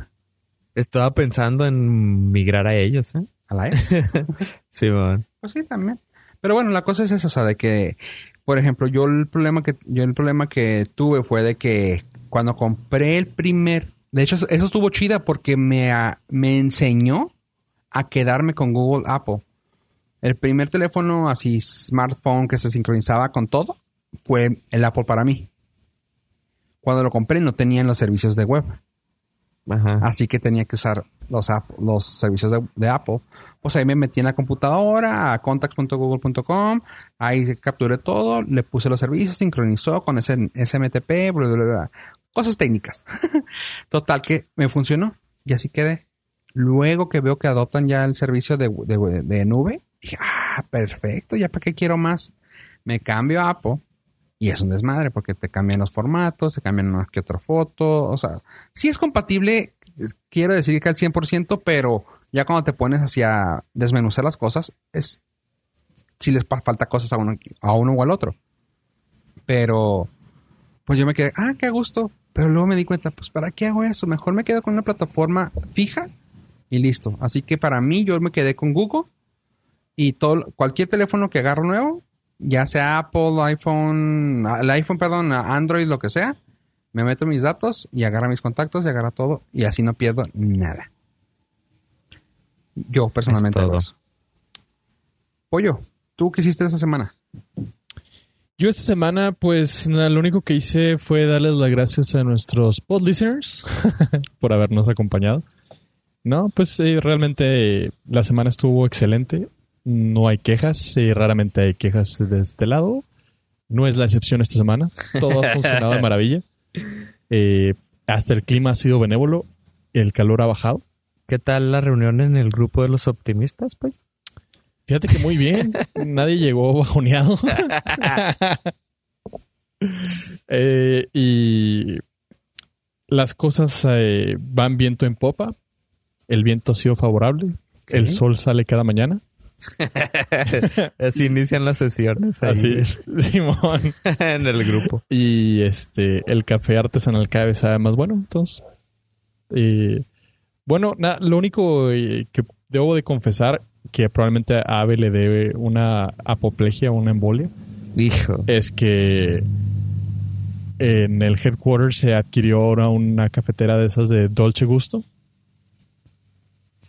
Estaba pensando en migrar a ellos, ¿eh?
¿A live?
Sí, man.
Pues sí, también. Pero bueno, la cosa es esa, o sea, de que, por ejemplo, yo el problema que, yo el problema que tuve fue de que cuando compré el primer, de hecho, eso estuvo chida porque me, a- me enseñó a quedarme con Google Apple. El primer teléfono así smartphone que se sincronizaba con todo fue el Apple para mí. Cuando lo compré no tenían los servicios de web.
Ajá.
Así que tenía que usar los, app- los servicios de, de Apple. Pues ahí me metí en la computadora a contact.google.com. Ahí capturé todo, le puse los servicios, sincronizó con ese SMTP, bla, bla, bla. cosas técnicas. Total que me funcionó y así quedé. Luego que veo que adoptan ya el servicio de, de- de nube, dije, ah, perfecto, ya para qué quiero más. Me cambio a Apple y es un desmadre porque te cambian los formatos, se cambian una que otra foto, o sea, sí es compatible, quiero decir que al 100%, pero ya cuando te pones hacia desmenuzar las cosas, es si les falta cosas a uno, a uno o al otro. Pero, pues yo me quedé, ah, qué gusto. Pero luego me di cuenta, pues, ¿para qué hago eso? Mejor me quedo con una plataforma fija y listo. Así que para mí, yo me quedé con Google y todo, cualquier teléfono que agarro nuevo, ya sea Apple, iPhone, el iPhone, perdón, Android, lo que sea, me meto mis datos y agarra mis contactos y agarra todo y así no pierdo nada. Yo personalmente eso. Pollo, ¿tú qué hiciste esa semana?
Yo esta semana, pues, nada, lo único que hice fue darles las gracias a nuestros pod listeners por habernos acompañado. No, pues eh, realmente eh, la semana estuvo excelente. No hay quejas, y raramente hay quejas de este lado. No es la excepción esta semana. Todo ha funcionado de maravilla. Eh, hasta el clima ha sido benévolo. El calor ha bajado.
¿Qué tal la reunión en el grupo de los optimistas, pues?
Fíjate que muy bien. Nadie llegó bajoneado. Eh, y las cosas eh, van viento en popa. El viento ha sido favorable. El sol sale cada mañana.
Así inician las sesiones. ahí
Así, Simón.
en el grupo.
Y este, el café artesanal cada vez sabe más bueno. Entonces, bueno, na- lo único eh, que debo de confesar que probablemente a Ave le debe una apoplejia, una embolia,
Hijo.
es que en el headquarters se adquirió ahora una cafetera de esas de Dolce Gusto.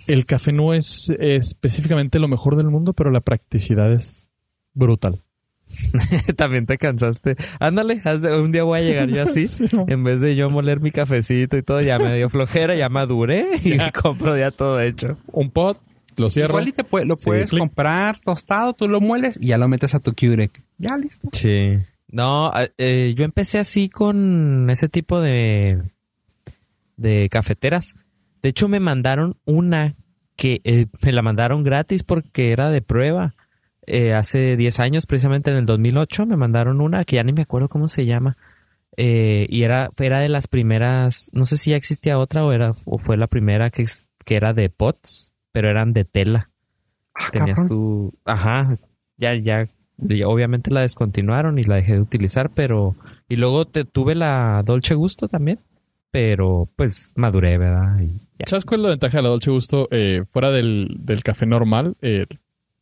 El café no es específicamente lo mejor del mundo, pero la practicidad es brutal.
También te cansaste. Ándale, un día voy a llegar yo así. En vez de yo moler mi cafecito y todo, ya me dio flojera, ya maduré y
Ya.
compro ya todo hecho.
Un pot, lo cierro.
Igual y te lo
Sí,
puedes comprar tostado, tú lo mueles y ya lo metes a tu Keurig. Ya listo.
Sí. No, eh, yo empecé así con ese tipo de, de cafeteras. De hecho, me mandaron una que eh, me la mandaron gratis porque era de prueba. Eh, hace 10 años, precisamente en el 2008, me mandaron una que ya ni me acuerdo cómo se llama. Eh, y era, era de las primeras, no sé si ya existía otra o, era, o fue la primera que, que era de pots, pero eran de tela. Tenías
cabrón.
tu... Ajá, ya, ya, ya, obviamente la descontinuaron y la dejé de utilizar, pero... Y luego te, tuve la Dolce Gusto también, pero pues maduré, ¿verdad? Y ya.
¿Sabes cuál es la ventaja de la Dolce Gusto? Eh, fuera del, del café normal, eh,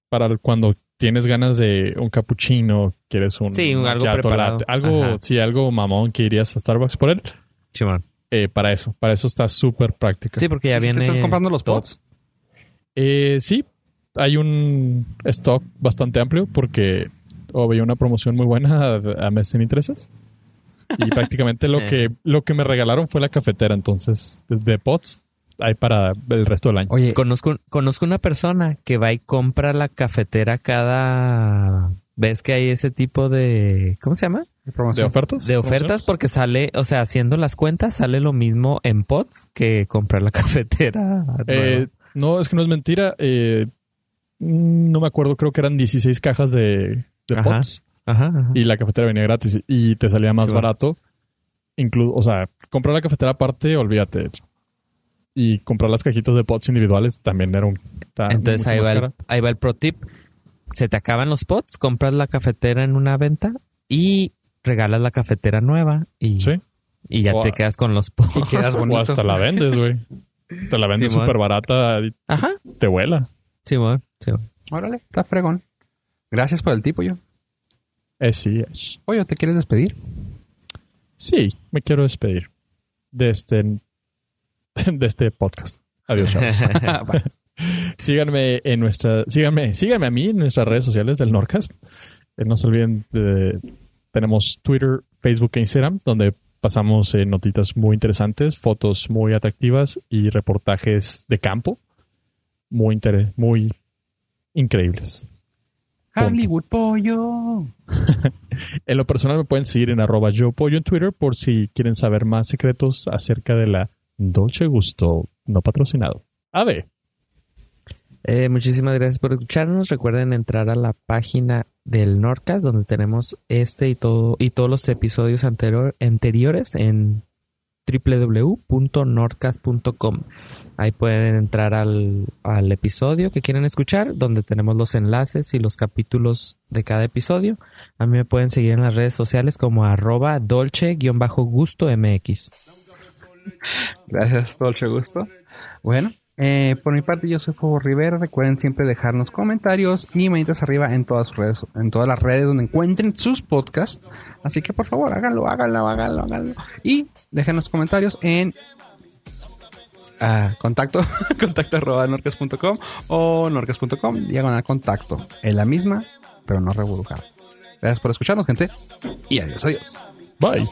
para cuando tienes ganas de un cappuccino, quieres un
Sí, un- algo preparado.
latte, algo,
Ajá.
sí, algo mamón que irías a Starbucks por él.
Simón.
eh, para eso, para eso está súper práctica.
Sí, porque ya
¿Y si
viene.
¿Te estás comprando los pods?
Eh, sí, hay un stock bastante amplio porque oh, veía una promoción muy buena a, a mes sin intereses. Y prácticamente lo que lo que me regalaron fue la cafetera. Entonces, de, pots hay para el resto del año.
Oye,
Conozco, conozco una persona que va y compra la cafetera cada vez que hay ese tipo de. ¿Cómo se llama?
de
¿De
promoción.
ofertas?
De ofertas, porque sale, o sea, haciendo las cuentas, sale lo mismo en pots que comprar la cafetera.
Eh, no, es que no es mentira. Eh, mm, no me acuerdo, creo que eran 16 cajas de, de pots.
Ajá, ajá.
y la cafetera venía gratis y te salía más
Sí,
barato. Inclu o sea, comprar la cafetera aparte, olvídate. Y comprar las cajitas de pots individuales también era un.
Entonces ahí va, el, ahí va el pro tip. Se te acaban los pots, compras la cafetera en una venta y regalas la cafetera nueva y,
Sí.
y ya
O
te
a-
quedas con los pots.
Y quedas
O
bonito.
hasta la vendes, güey. Te la vendes
Simón.
súper barata y
Ajá.
te vuela.
Simón, Simón.
Órale, está fregón. Gracias por el tipo, yo.
Eh, sí, es.
Oye, ¿te quieres despedir?
Sí, me quiero despedir de este, de este podcast. Adiós, chavos. Síganme en nuestra, síganme, síganme a mí en nuestras redes sociales del Norcast. Eh, no se olviden de, tenemos Twitter, Facebook e Instagram, donde pasamos eh, notitas muy interesantes, fotos muy atractivas y reportajes de campo muy muy increíbles.
Hollywood Pollo.
En lo personal me pueden seguir en arroba yo pollo en Twitter por si quieren saber más secretos acerca de la Dolce Gusto no patrocinado. A ver.
Eh, muchísimas gracias por escucharnos. Recuerden entrar a la página del Nordcast donde tenemos este y todo y todos los episodios anterior- anteriores en www.nordcast.com. Ahí pueden entrar al, al episodio que quieren escuchar, donde tenemos los enlaces y los capítulos de cada episodio. A mí me pueden seguir en las redes sociales como arroba dolce-gusto mx.
Gracias, Dolce Gusto. Bueno, eh, por mi parte yo soy Fuego Rivera. Recuerden siempre dejarnos comentarios y manitas arriba en todas sus redes, en todas las redes donde encuentren sus podcasts. Así que por favor, háganlo, háganlo, háganlo, háganlo. Y déjenos comentarios en contacto, contacto arroba norcas.com o norcas.com, diagonal contacto. Es la misma, pero no reburujada. Gracias por escucharnos, gente. Y adiós, adiós.
Bye.